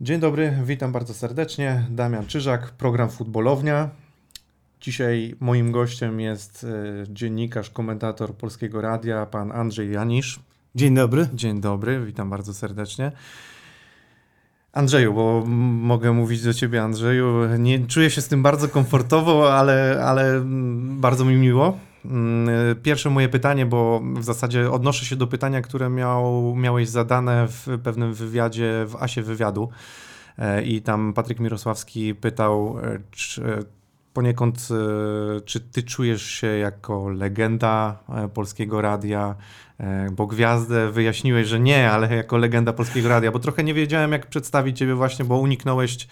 Dzień dobry, witam bardzo serdecznie. Damian Czyżak, program Futbolownia. Dzisiaj moim gościem jest e, dziennikarz, komentator Polskiego Radia, pan Andrzej Janisz. Dzień dobry. Dzień dobry, witam bardzo serdecznie. Andrzeju, bo mogę mówić do ciebie, Andrzeju. Nie czuję się z tym bardzo komfortowo, ale, ale bardzo mi miło. Mm, pierwsze moje pytanie, bo w zasadzie odnoszę się do pytania, które miał, miałeś zadane w pewnym wywiadzie, w Asie wywiadu. E, I tam Patryk Mirosławski pytał, e, czy, poniekąd, e, czy ty czujesz się jako legenda polskiego radia, bo gwiazdę wyjaśniłeś, że nie, ale jako legenda polskiego radia, bo trochę nie wiedziałem, jak przedstawić ciebie właśnie, bo uniknąłeś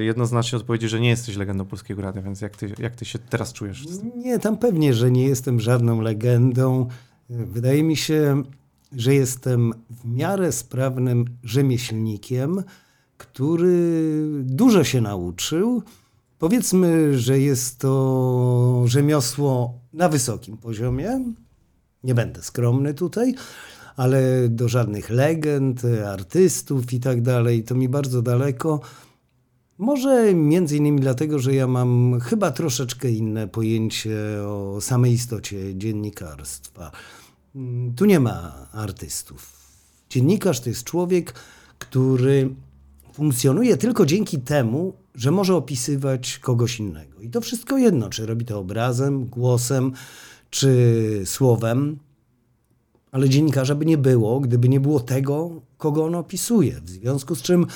jednoznacznie odpowiedzi, że nie jesteś legendą polskiego radia, więc jak ty, jak ty się teraz czujesz? Nie, tam pewnie, że nie jestem żadną legendą. Wydaje mi się, że jestem w miarę sprawnym rzemieślnikiem, który dużo się nauczył. Powiedzmy, że jest to rzemiosło na wysokim poziomie. Nie będę skromny tutaj, ale do żadnych legend, artystów i tak dalej, to mi bardzo daleko. Może między innymi dlatego, że ja mam chyba troszeczkę inne pojęcie o samej istocie dziennikarstwa. Tu nie ma artystów. Dziennikarz to jest człowiek, który funkcjonuje tylko dzięki temu, że może opisywać kogoś innego. I to wszystko jedno, czy robi to obrazem, głosem, czy słowem. Ale dziennikarza by nie było, gdyby nie było tego, kogo on opisuje. W związku z czym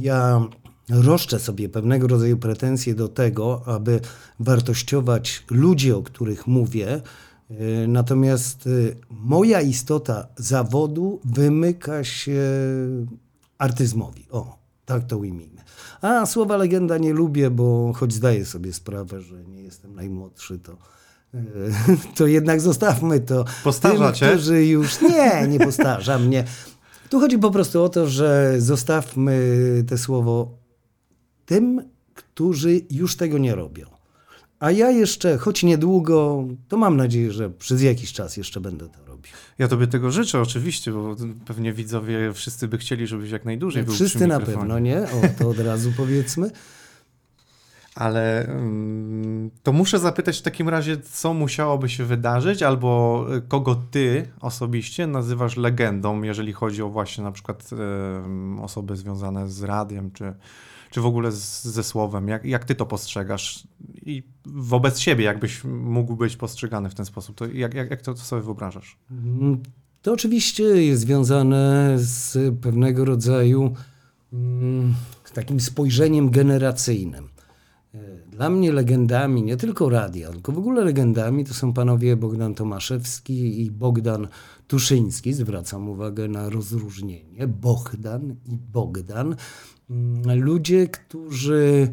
ja roszczę sobie pewnego rodzaju pretensje do tego, aby wartościować ludzi, o których mówię. Natomiast moja istota zawodu wymyka się artyzmowi. O, tak to ujmijmy. A słowa legenda nie lubię, bo choć zdaję sobie sprawę, że nie jestem najmłodszy, to, e, to jednak zostawmy to. Postarza cię? Którzy już nie, nie postarza mnie. Tu chodzi po prostu o to, że zostawmy te słowo tym, którzy już tego nie robią. A ja jeszcze, choć niedługo, to mam nadzieję, że przez jakiś czas jeszcze będę to robił. Ja tobie tego życzę oczywiście, bo pewnie widzowie wszyscy by chcieli, żebyś jak najdłużej był Wszyscy na pewno, nie? O, to od razu powiedzmy. Ale um, to muszę zapytać w takim razie, co musiałoby się wydarzyć, albo kogo ty osobiście nazywasz legendą, jeżeli chodzi o właśnie na przykład osoby związane z radiem, czy, czy w ogóle z, ze słowem. Jak, jak ty to postrzegasz? I wobec siebie, jakbyś mógł być postrzegany w ten sposób, to jak, jak, jak to sobie wyobrażasz? To oczywiście jest związane z pewnego rodzaju mm, takim spojrzeniem generacyjnym. Dla mnie legendami, nie tylko radia, tylko w ogóle legendami to są panowie Bogdan Tomaszewski i Bogdan Tuszyński. Zwracam uwagę na rozróżnienie. Bogdan i Bogdan. Mm, ludzie, którzy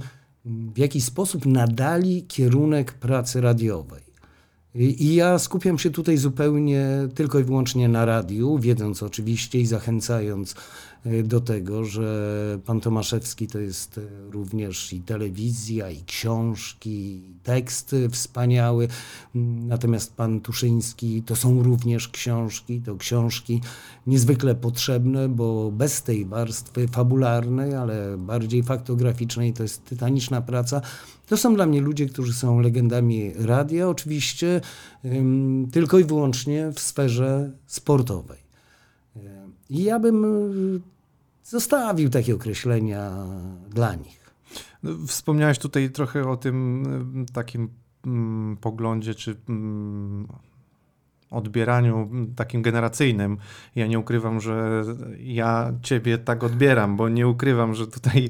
w jakiś sposób nadali kierunek pracy radiowej. I ja skupiam się tutaj zupełnie tylko i wyłącznie na radiu, wiedząc oczywiście i zachęcając do tego, że pan Tomaszewski to jest e, również i telewizja, i książki, i tekst wspaniały. Natomiast pan Tuszyński to są również książki, to książki niezwykle potrzebne, bo bez tej warstwy fabularnej, ale bardziej faktograficznej, to jest tytaniczna praca. To są dla mnie ludzie, którzy są legendami radia, oczywiście tylko i wyłącznie w sferze sportowej. I ja bym y, zostawił takie określenia dla nich. No, wspomniałeś tutaj trochę o tym y, takim mm, poglądzie, czy mm, odbieraniu takim generacyjnym. Ja nie ukrywam, że ja ciebie tak odbieram, bo nie ukrywam, że tutaj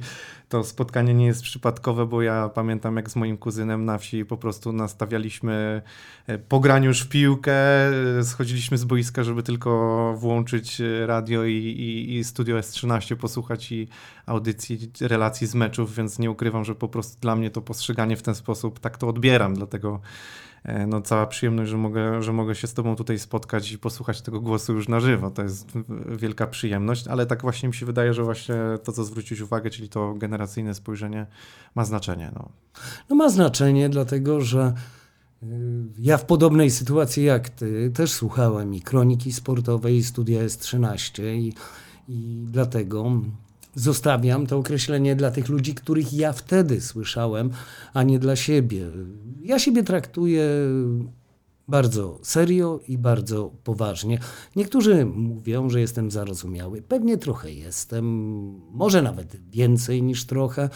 to spotkanie nie jest przypadkowe, bo ja pamiętam jak z moim kuzynem na wsi po prostu nastawialiśmy e, po graniu już w piłkę, e, schodziliśmy z boiska, żeby tylko włączyć e, radio i, i, i studio S13 posłuchać i audycji, relacji z meczów, więc nie ukrywam, że po prostu dla mnie to postrzeganie w ten sposób, tak to odbieram, dlatego no, cała przyjemność, że mogę, że mogę się z Tobą tutaj spotkać i posłuchać tego głosu już na żywo. To jest wielka przyjemność, ale tak właśnie mi się wydaje, że właśnie to, co zwrócić uwagę, czyli to generacyjne spojrzenie, ma znaczenie. No, no ma znaczenie, dlatego że y, ja w podobnej sytuacji jak Ty też słuchałem i kroniki sportowej, i studia S13 i, i dlatego zostawiam to określenie dla tych ludzi, których ja wtedy słyszałem, a nie dla siebie. Ja siebie traktuję bardzo serio i bardzo poważnie. Niektórzy mówią, że jestem zarozumiały. Pewnie trochę jestem, może nawet więcej niż trochę,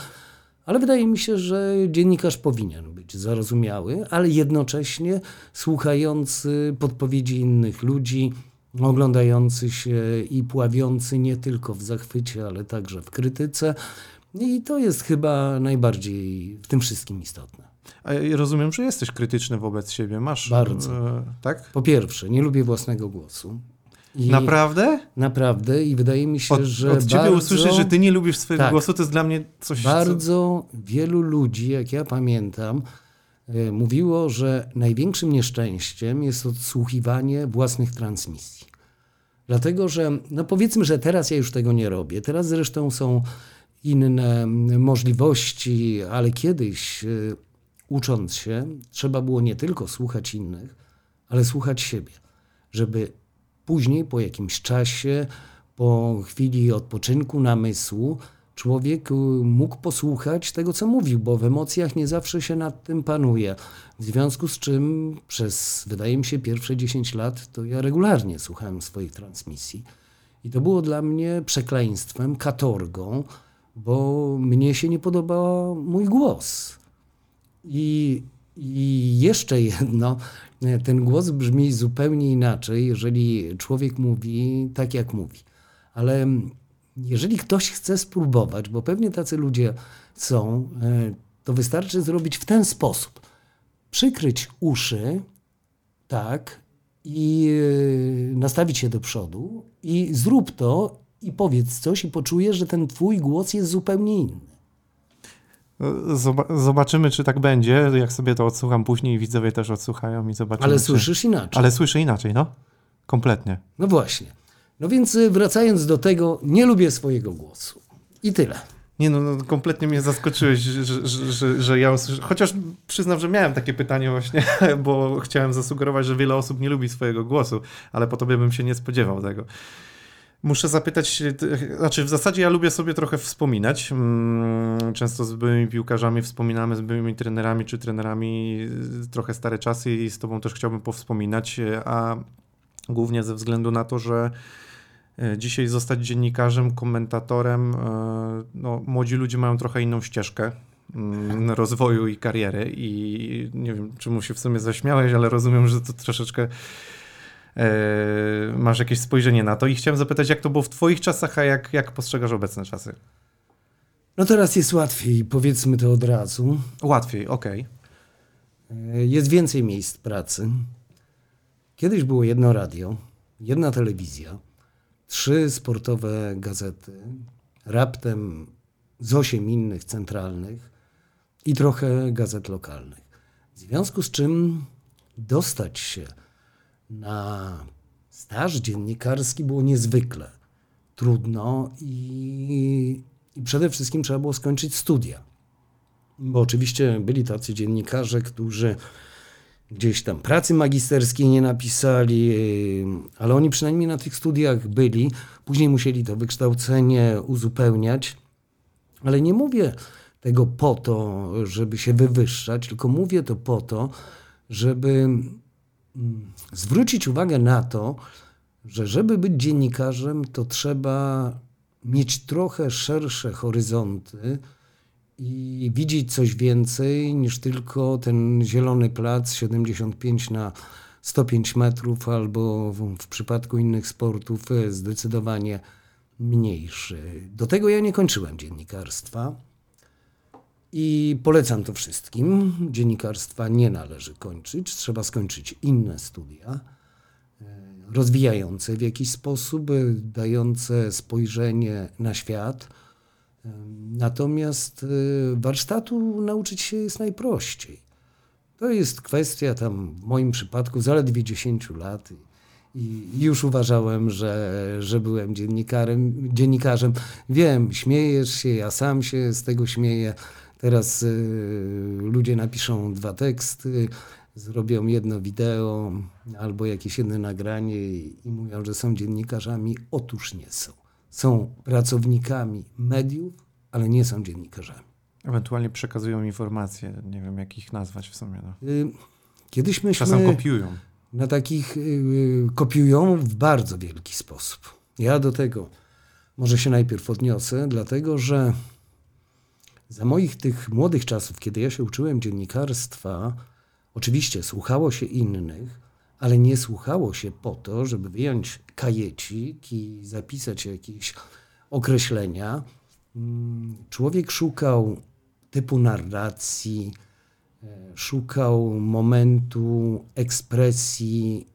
ale wydaje mi się, że dziennikarz powinien być zarozumiały, ale jednocześnie słuchający podpowiedzi innych ludzi, oglądający się i pławiący nie tylko w zachwycie, ale także w krytyce. I to jest chyba najbardziej w tym wszystkim istotne. A ja rozumiem, że jesteś krytyczny wobec siebie. Masz. Bardzo. E, tak? Po pierwsze, nie lubię własnego głosu. I naprawdę? Naprawdę i wydaje mi się, od, że. Od ciebie bardzo, usłyszeć, że ty nie lubisz swojego tak, głosu, to jest dla mnie coś. Bardzo co... wielu ludzi, jak ja pamiętam, mówiło, że największym nieszczęściem jest odsłuchiwanie własnych transmisji. Dlatego, że no powiedzmy, że teraz ja już tego nie robię. Teraz zresztą są inne możliwości, ale kiedyś e, ucząc się, trzeba było nie tylko słuchać innych, ale słuchać siebie, żeby później, po jakimś czasie, po chwili odpoczynku namysłu, człowiek mógł posłuchać tego, co mówił, bo w emocjach nie zawsze się nad tym panuje. W związku z czym przez, wydaje mi się, pierwsze 10 lat to ja regularnie słuchałem swoich transmisji. I to było dla mnie przekleństwem, katorgą, bo mnie się nie podobał mój głos. I, I jeszcze jedno, ten głos brzmi zupełnie inaczej, jeżeli człowiek mówi tak, jak mówi. Ale jeżeli ktoś chce spróbować, bo pewnie tacy ludzie są, e, to wystarczy zrobić w ten sposób. Przykryć uszy, tak, i e, nastawić się do przodu i zrób to i powiedz coś i poczujesz, że ten twój głos jest zupełnie inny. Zobaczymy, czy tak będzie. Jak sobie to odsłucham później, widzowie też odsłuchają i zobaczymy. Ale czy... słyszysz inaczej. Ale słyszę inaczej, no. Kompletnie. No właśnie. No więc y, wracając do tego, nie lubię swojego głosu. I tyle. Nie no, no kompletnie mnie zaskoczyłeś, że, że, że, że ja usłyszę... Chociaż przyznam, że miałem takie pytanie właśnie, bo chciałem zasugerować, że wiele osób nie lubi swojego głosu, ale po tobie bym się nie spodziewał tego. Muszę zapytać, znaczy w zasadzie ja lubię sobie trochę wspominać. Mm, często z byłymi piłkarzami wspominamy, z byłymi trenerami czy trenerami trochę stare czasy i z tobą też chciałbym powspominać, a głównie ze względu na to, że dzisiaj zostać dziennikarzem, komentatorem, e, no, młodzi ludzie mają trochę inną ścieżkę mm, rozwoju i kariery i nie wiem, czemu się w sumie zaśmiałeś, ale rozumiem, że to troszeczkę Yy, masz jakieś spojrzenie na to i chciałem zapytać, jak to było w Twoich czasach, a jak, jak postrzegasz obecne czasy? No teraz jest łatwiej, powiedzmy to od razu. Łatwiej, okej. Okay. Jest więcej miejsc pracy. Kiedyś było jedno radio, jedna telewizja, trzy sportowe gazety, raptem z osiem innych centralnych i trochę gazet lokalnych. W związku z czym dostać się na staż dziennikarski było niezwykle trudno i, i przede wszystkim trzeba było skończyć studia. Bo oczywiście byli tacy dziennikarze, którzy gdzieś tam pracy magisterskiej nie napisali, ale oni przynajmniej na tych studiach byli. Później musieli to wykształcenie uzupełniać. Ale nie mówię tego po to, żeby się wywyższać, tylko mówię to po to, żeby zwrócić uwagę na to, że żeby być dziennikarzem, to trzeba mieć trochę szersze horyzonty i widzieć coś więcej niż tylko ten zielony plac 75 na 105 metrów, albo w, przypadku innych sportów e, zdecydowanie mniejszy. Do tego ja nie kończyłem dziennikarstwa. I polecam to wszystkim. Dziennikarstwa nie należy kończyć, trzeba skończyć inne studia, e, rozwijające w jakiś sposób, e, dające spojrzenie na świat. Natomiast warsztatu nauczyć się jest najprościej. To jest kwestia tam w moim przypadku zaledwie 10 lat. I już uważałem, że, że byłem dziennikarem, dziennikarzem. Wiem, śmiejesz się, ja sam się z tego śmieję Teraz y, ludzie napiszą dwa teksty, zrobią jedno wideo albo jakieś jedno nagranie i, i mówią, że są dziennikarzami. Otóż nie są. Są pracownikami mediów, ale nie są dziennikarzami. Ewentualnie przekazują informacje, nie wiem jak ich nazwać w sumie. No. Y, Kiedyś myśmy Czasem kopiują. na takich y, kopiują w bardzo wielki sposób. Ja do tego może się najpierw odniosę, dlatego że za moich tych młodych czasów, kiedy ja się uczyłem dziennikarstwa, oczywiście słuchało się innych, ale nie słuchało się po to, żeby wyjąć kajecik i zapisać jakieś określenia. Mm, Człowiek szukał typu narracji, e, szukał momentu ekspresji,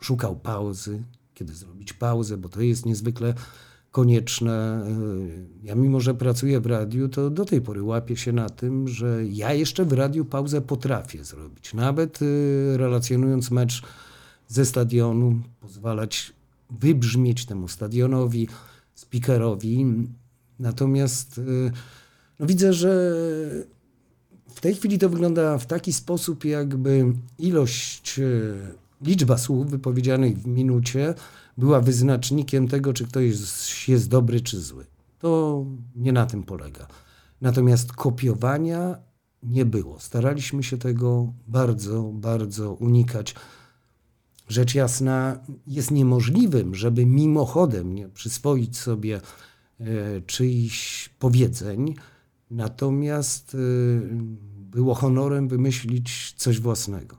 szukał pauzy, kiedy zrobić pauzę, bo to jest niezwykle konieczne. E, Ja mimo, że pracuję w radiu, to do tej pory łapię się na tym, że ja jeszcze w radiu pauzę potrafię zrobić. Nawet e, relacjonując mecz ze stadionu, pozwalać wybrzmieć temu stadionowi, speakerowi. Natomiast e, no widzę, że w tej chwili to wygląda w taki sposób, jakby ilość, liczba słów wypowiedzianych w minucie była wyznacznikiem tego, czy ktoś jest, dobry, czy zły. To nie na tym polega. Natomiast kopiowania nie było. Staraliśmy się tego bardzo, bardzo unikać. Rzecz jasna jest niemożliwym, żeby mimochodem nie przyswoić sobie e, czyichś powiedzeń, natomiast e, było honorem wymyślić coś własnego.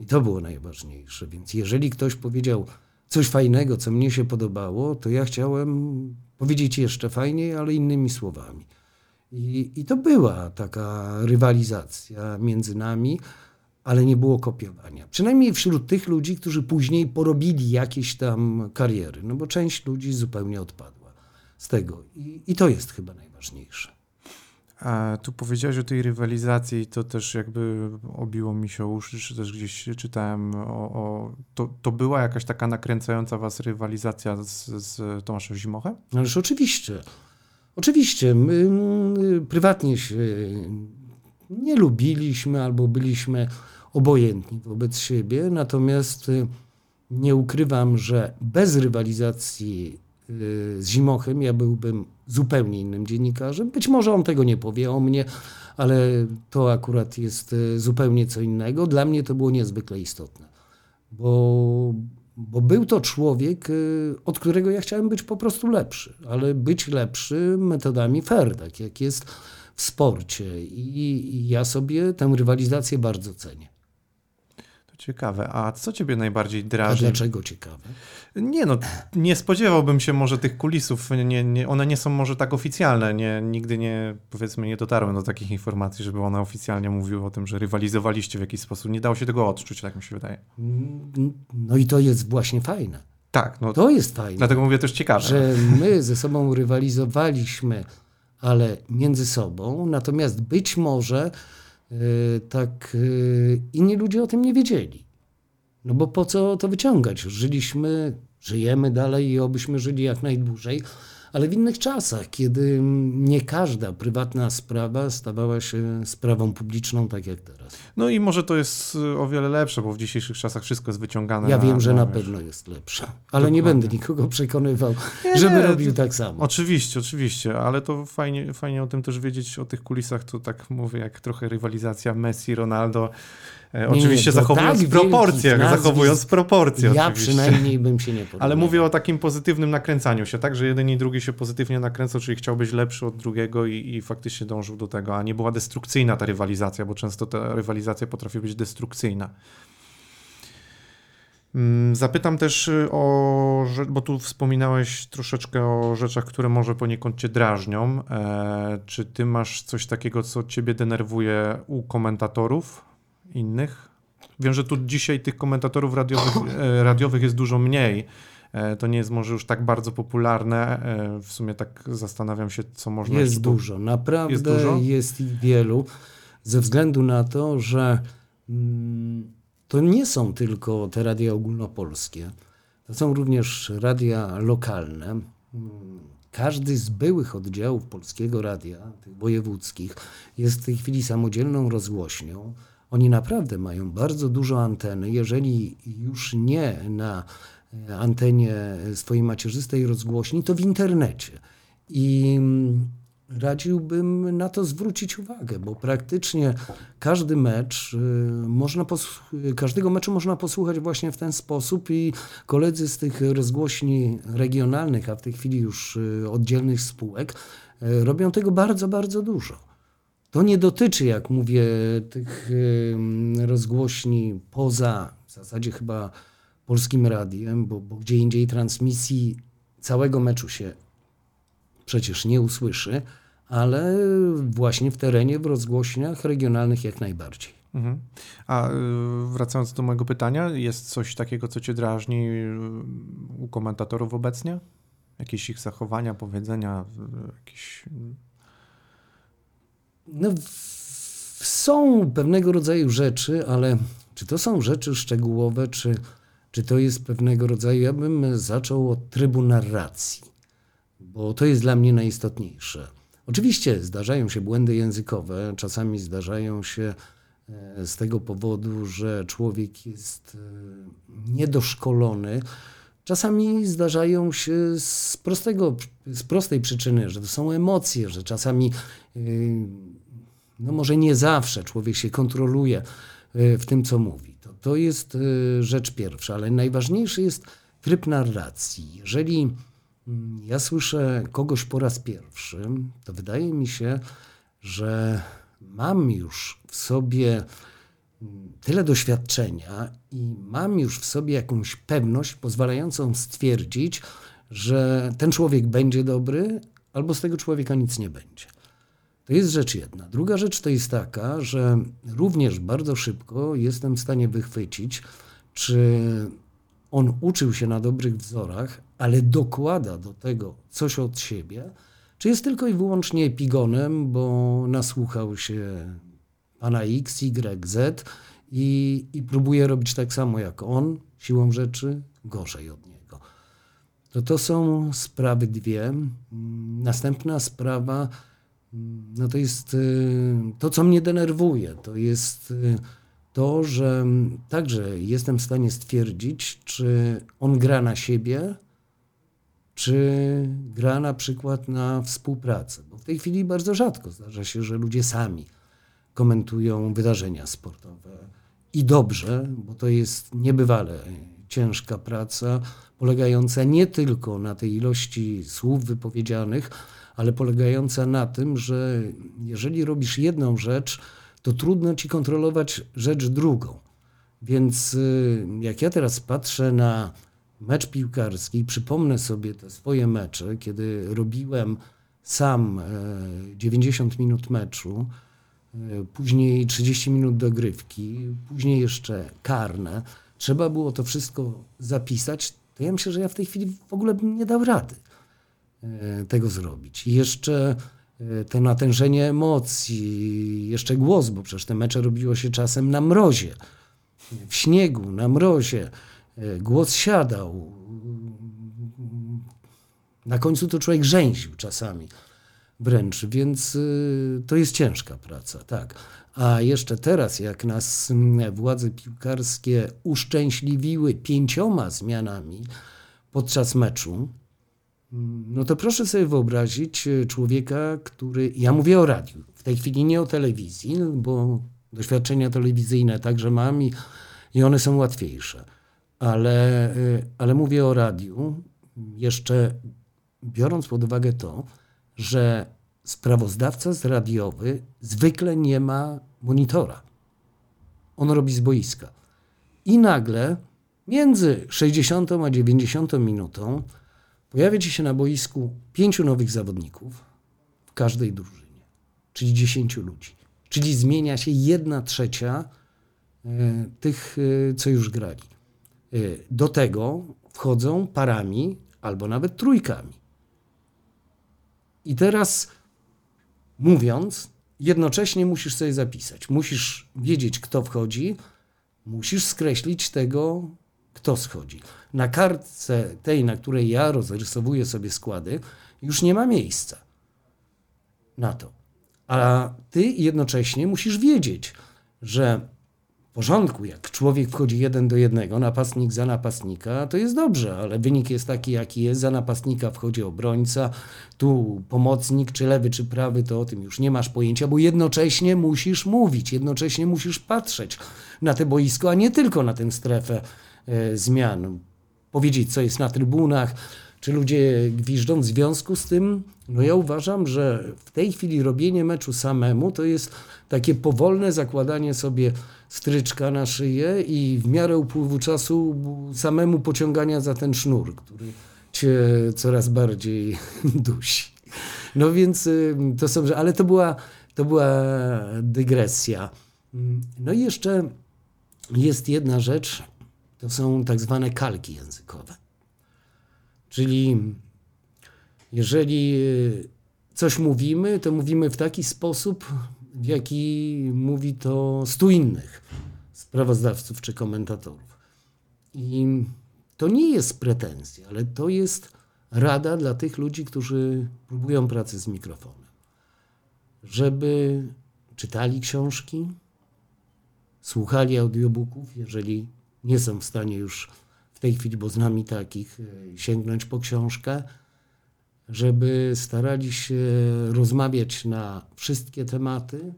I to było najważniejsze. Więc jeżeli ktoś powiedział coś fajnego, co mnie się podobało, to ja chciałem powiedzieć jeszcze fajniej, ale innymi słowami. I, I to była taka rywalizacja między nami, ale nie było kopiowania. Przynajmniej wśród tych ludzi, którzy później porobili jakieś tam kariery, no bo część ludzi zupełnie odpadła z tego. I, i to jest chyba najważniejsze. A tu powiedziałeś o tej rywalizacji to też jakby obiło mi się uszy, czy też gdzieś czytałem o... o to, to była jakaś taka nakręcająca was rywalizacja z, z Tomaszem Zimochem? Ależ oczywiście. Oczywiście. My prywatnie się nie lubiliśmy albo byliśmy obojętni wobec siebie, natomiast y, nie ukrywam, że bez rywalizacji z Zimochem ja byłbym zupełnie innym dziennikarzem. Być może on tego nie powie o mnie, ale to akurat jest y, zupełnie co innego. Dla mnie to było niezwykle istotne, bo, bo był to człowiek, y, od którego ja chciałem być po prostu lepszy, ale być lepszy metodami fair, tak jak jest w sporcie. I, i ja sobie tę rywalizację bardzo cenię. Ciekawe. A co ciebie najbardziej A drażni? dlaczego ciekawe? Nie no, nie spodziewałbym się może tych kulisów, nie, nie, one nie są może tak oficjalne, nie, nigdy nie, powiedzmy, nie dotarłem do takich informacji, żeby one oficjalnie mówiły o tym, że rywalizowaliście w jakiś sposób. Nie dało się tego odczuć, tak mi się wydaje. No i to jest właśnie fajne. Tak, no To jest fajne. dlatego mówię też ciekawe. że my ze sobą rywalizowaliśmy, ale między sobą, natomiast być może tak y, inni ludzie o tym nie wiedzieli. No bo po co to wyciągać? Żyliśmy, żyjemy dalej i obyśmy żyli jak najdłużej, ale w innych czasach, kiedy nie każda prywatna sprawa stawała się sprawą publiczną, tak jak teraz. No i może to jest y, o wiele lepsze, bo w dzisiejszych czasach wszystko jest wyciągane. Ja wiem, że na wiesz. pewno jest lepsza, ale nie Dokładnie. będę nikogo przekonywał, Nie, żeby nie, robił tak samo. Oczywiście, oczywiście, ale to fajnie, fajnie o tym też wiedzieć, o tych kulisach, to tak mówię, jak trochę rywalizacja Messi, Ronaldo. E, Nie, oczywiście nie, zachowując tak proporcje, nazwisk zachowując proporcje Ja oczywiście. przynajmniej bym się nie podobał. Ale mówię o takim pozytywnym nakręcaniu się, tak, że jeden i drugi się pozytywnie nakręcał, czyli chciał być lepszy od drugiego i, i faktycznie dążył do tego, a nie była destrukcyjna ta rywalizacja, bo często ta rywalizacja potrafi być destrukcyjna. Mm, Zapytam też y, o, bo tu wspominałeś troszeczkę o rzeczach, które może poniekąd cię drażnią. E, czy ty masz coś takiego, co ciebie denerwuje u komentatorów innych? Wiem, że tu dzisiaj tych komentatorów radiowych, e, radiowych jest dużo mniej. E, To nie jest może już tak bardzo popularne. E, W sumie tak zastanawiam się, co można Jest dużo, naprawdę Jest jest, dużo? ich wielu, ze względu na to, że mm, to nie są tylko te radia ogólnopolskie, to są również radia lokalne. Mm, Każdy z byłych oddziałów Polskiego Radia, tych wojewódzkich, jest w tej chwili samodzielną rozgłośnią. Oni naprawdę mają bardzo dużo anteny, jeżeli już nie na antenie swojej macierzystej rozgłośni, to w internecie. I mm, radziłbym na to zwrócić uwagę, bo praktycznie każdy mecz y, można każdego meczu można posłuchać właśnie w ten sposób i koledzy z tych rozgłośni regionalnych, a w tej chwili już y, oddzielnych spółek, y, robią tego bardzo, bardzo dużo. To nie dotyczy, jak mówię, tych rozgłośni poza w zasadzie chyba polskim radiem, bo, bo gdzie indziej transmisji całego meczu się przecież nie usłyszy, ale właśnie w terenie, w rozgłośniach regionalnych jak najbardziej. Mhm. A y, wracając do mojego pytania, jest coś takiego, co cię drażni y, u komentatorów obecnie? Jakieś ich zachowania, powiedzenia, jakieś. No, są pewnego rodzaju rzeczy, ale czy to są rzeczy szczegółowe, czy, czy to jest pewnego rodzaju. Ja bym zaczął od trybu narracji bo to jest dla mnie najistotniejsze. Oczywiście zdarzają się błędy językowe, czasami zdarzają się e, z tego powodu, że człowiek jest e, niedoszkolony. Czasami zdarzają się z, prostego, z prostej przyczyny, że to są emocje, że czasami, e, no może nie zawsze człowiek się kontroluje w tym, co mówi. To, to jest rzecz pierwsza, ale najważniejszy jest tryb narracji. Jeżeli Mm, ja słyszę kogoś po raz pierwszy, to wydaje mi się, że mam już w sobie mm, tyle doświadczenia i mam już w sobie jakąś pewność pozwalającą stwierdzić, że ten człowiek będzie dobry, albo z tego człowieka nic nie będzie. To jest rzecz jedna. Druga rzecz to jest taka, że również bardzo szybko jestem w stanie wychwycić, czy on uczył się na dobrych wzorach, ale dokłada do tego coś od siebie, czy jest tylko i wyłącznie epigonem, bo nasłuchał się pana X, Y, Z i, i próbuje robić tak samo jak on, siłą rzeczy gorzej od niego. To to są sprawy dwie. Następna sprawa, no to jest y, to, co mnie denerwuje. To jest y, to, że także jestem w stanie stwierdzić, czy on gra na siebie, czy gra na przykład na współpracę. Bo w tej chwili bardzo rzadko zdarza się, że ludzie sami komentują wydarzenia sportowe. I dobrze, bo to jest niebywale ciężka praca, polegająca nie tylko na tej ilości słów wypowiedzianych, ale polegająca na tym, że jeżeli robisz jedną rzecz, to trudno ci kontrolować rzecz drugą. Więc y, jak ja teraz patrzę na mecz piłkarski, przypomnę sobie te swoje mecze, kiedy robiłem sam 90 e, minut meczu, e, później 30 minut dogrywki, później jeszcze karne. Trzeba było to wszystko zapisać. To ja myślę, że ja w tej chwili w ogóle bym nie dał rady tego zrobić. I jeszcze to natężenie emocji, jeszcze głos, bo przecież te mecze robiło się czasem na mrozie, w śniegu, na mrozie. Głos siadał. Na końcu to człowiek rzęził czasami wręcz, więc to jest ciężka praca, tak. A jeszcze teraz, jak nas władze piłkarskie uszczęśliwiły pięcioma zmianami podczas meczu, no to proszę sobie wyobrazić e, człowieka, który. Ja mówię o radiu, w tej chwili nie o telewizji, bo doświadczenia telewizyjne także mam i, i one są łatwiejsze. Ale, e, ale mówię o radiu, jeszcze biorąc pod uwagę to, że sprawozdawca z radiowy zwykle nie ma monitora. On robi z boiska. I nagle między 60 a 90 minutą Pojawia ci się na boisku pięciu nowych zawodników w każdej drużynie, czyli dziesięciu ludzi. Czyli zmienia się jedna trzecia e, tych, e, co już grali. E, do tego wchodzą parami albo nawet trójkami. I teraz mówiąc, jednocześnie musisz sobie zapisać. Musisz wiedzieć, kto wchodzi, musisz skreślić tego, kto schodzi. Na kartce tej, na której ja rozrysowuję sobie składy, już nie ma miejsca na to. A ty jednocześnie musisz wiedzieć, że porządku, jak człowiek wchodzi jeden do jednego, napastnik za napastnika, to jest dobrze, ale wynik jest taki, jaki jest. Za napastnika wchodzi obrońca, tu pomocnik, czy lewy, czy prawy, to o tym już nie masz pojęcia, bo jednocześnie musisz mówić, jednocześnie musisz patrzeć na te boisko, a nie tylko na tę strefę zmian. Powiedzieć, co jest na trybunach, czy ludzie gwiżdżą. W związku z tym, no ja uważam, że w tej chwili robienie meczu samemu to jest takie powolne zakładanie sobie stryczka na szyję i w miarę upływu czasu samemu pociągania za ten sznur, który cię coraz bardziej dusi. No więc y, to są, ale to była, to była dygresja. No i jeszcze jest jedna rzecz, to są tak zwane kalki językowe. Czyli jeżeli y, coś mówimy, to mówimy w taki sposób, w jaki mówi to stu innych sprawozdawców czy komentatorów. I to nie jest pretensja, ale to jest rada dla tych ludzi, którzy próbują pracy z mikrofonem. Żeby czytali książki, słuchali audiobooków, jeżeli nie są w stanie już w tej chwili, bo z nami takich, e, sięgnąć po książkę, żeby starali się rozmawiać na wszystkie tematy,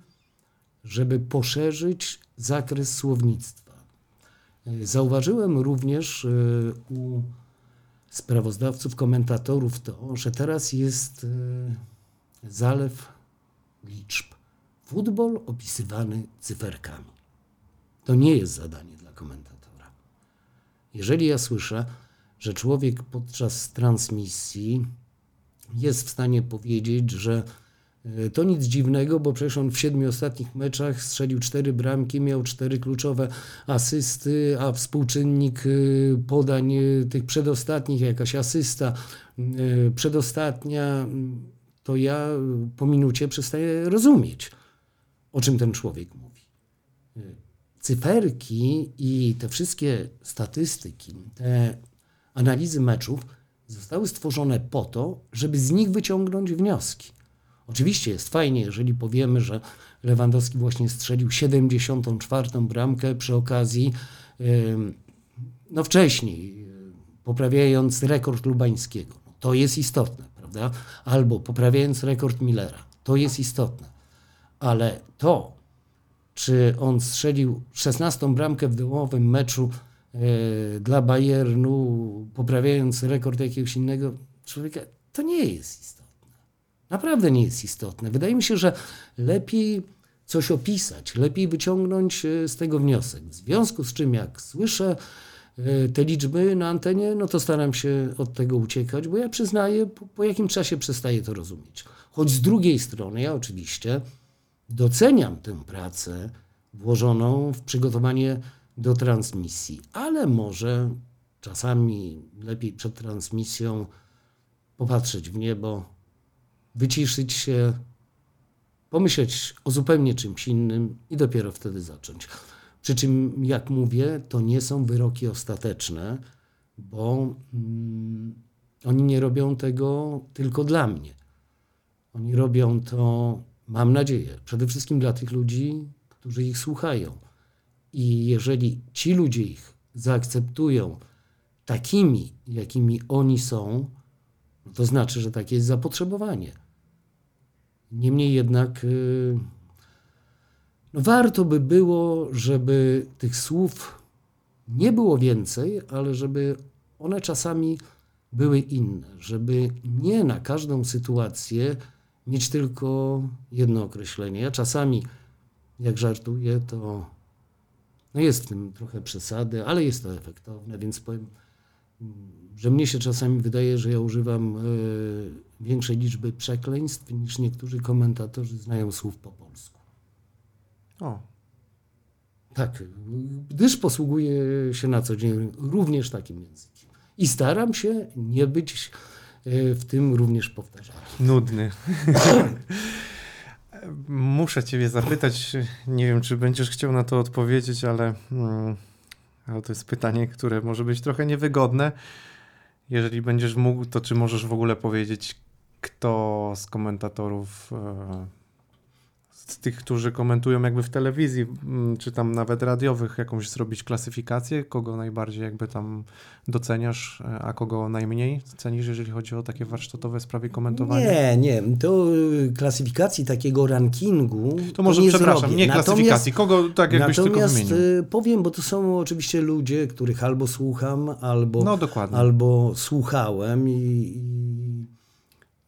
żeby poszerzyć zakres słownictwa. E, zauważyłem również e, u sprawozdawców, komentatorów to, że teraz jest zalew liczb. Futbol opisywany cyferkami. To nie jest zadanie dla komentatorów. Jeżeli ja słyszę, że człowiek podczas transmisji jest w stanie powiedzieć, że e, to nic dziwnego, bo przecież on w siedmiu ostatnich meczach strzelił cztery bramki, miał cztery kluczowe asysty, a współczynnik e, podań e, tych przedostatnich, jakaś asysta przedostatnia, to ja po minucie przestaję rozumieć, o czym ten człowiek mówi cyferki i te wszystkie statystyki, te analizy meczów zostały stworzone po to, żeby z nich wyciągnąć wnioski. Oczywiście jest fajnie, jeżeli powiemy, że Lewandowski właśnie strzelił 74. bramkę przy okazji, no wcześniej, poprawiając rekord Lubańskiego. To jest istotne, prawda? Albo poprawiając rekord Millera. To jest istotne. Ale to, czy on strzelił 16 bramkę w dołowym meczu e, dla Bayernu, poprawiając rekord jakiegoś innego człowieka, to nie jest istotne. Naprawdę nie jest istotne. Wydaje mi się, że lepiej coś opisać, lepiej wyciągnąć e, z tego wniosek. W związku z czym, jak słyszę e, te liczby na antenie, no to staram się od tego uciekać, bo ja przyznaję, po, po jakim czasie przestaję to rozumieć. Choć z drugiej strony, ja oczywiście doceniam tę pracę włożoną w przygotowanie do transmisji, ale może czasami lepiej przed transmisją popatrzeć w niebo, wyciszyć się, pomyśleć o zupełnie czymś innym i dopiero wtedy zacząć. Przy czym, jak mówię, to nie są wyroki ostateczne, bo mm, oni nie robią tego tylko dla mnie. Oni robią to Mam nadzieję, przede wszystkim dla tych ludzi, którzy ich słuchają. I jeżeli ci ludzie ich zaakceptują takimi, jakimi oni są, no to znaczy, że takie jest zapotrzebowanie. Niemniej jednak y, no warto by było, żeby tych słów nie było więcej, ale żeby one czasami były inne, żeby nie na każdą sytuację mieć tylko jedno określenie. Ja czasami, jak żartuję, to no jest w tym trochę przesady, ale jest to efektowne, więc powiem, że mnie się czasami wydaje, że ja używam y, większej liczby przekleństw niż niektórzy komentatorzy znają słów po polsku. O. Tak, gdyż posługuję się na co dzień również takim językiem. I staram się nie być E, w tym również powtarzamy. Nudny. Muszę Ciebie zapytać, nie wiem, czy będziesz chciał na to odpowiedzieć, ale, mm, ale to jest pytanie, które może być trochę niewygodne. Jeżeli będziesz mógł, to czy możesz w ogóle powiedzieć, kto z komentatorów e, z tych, którzy komentują jakby w telewizji, mm, czy tam nawet radiowych, jakąś zrobić klasyfikację, kogo najbardziej jakby tam doceniasz, e, a kogo najmniej cenisz, jeżeli chodzi o takie warsztatowe sprawy komentowania? Nie, nie. To y, klasyfikacji takiego rankingu. To może nie przepraszam, zrobię. nie klasyfikacji, kogo tak jakbyś tylko natomiast wymienił? y, powiem, bo to są oczywiście ludzie, których albo słucham, albo, No dokładnie. albo słuchałem i,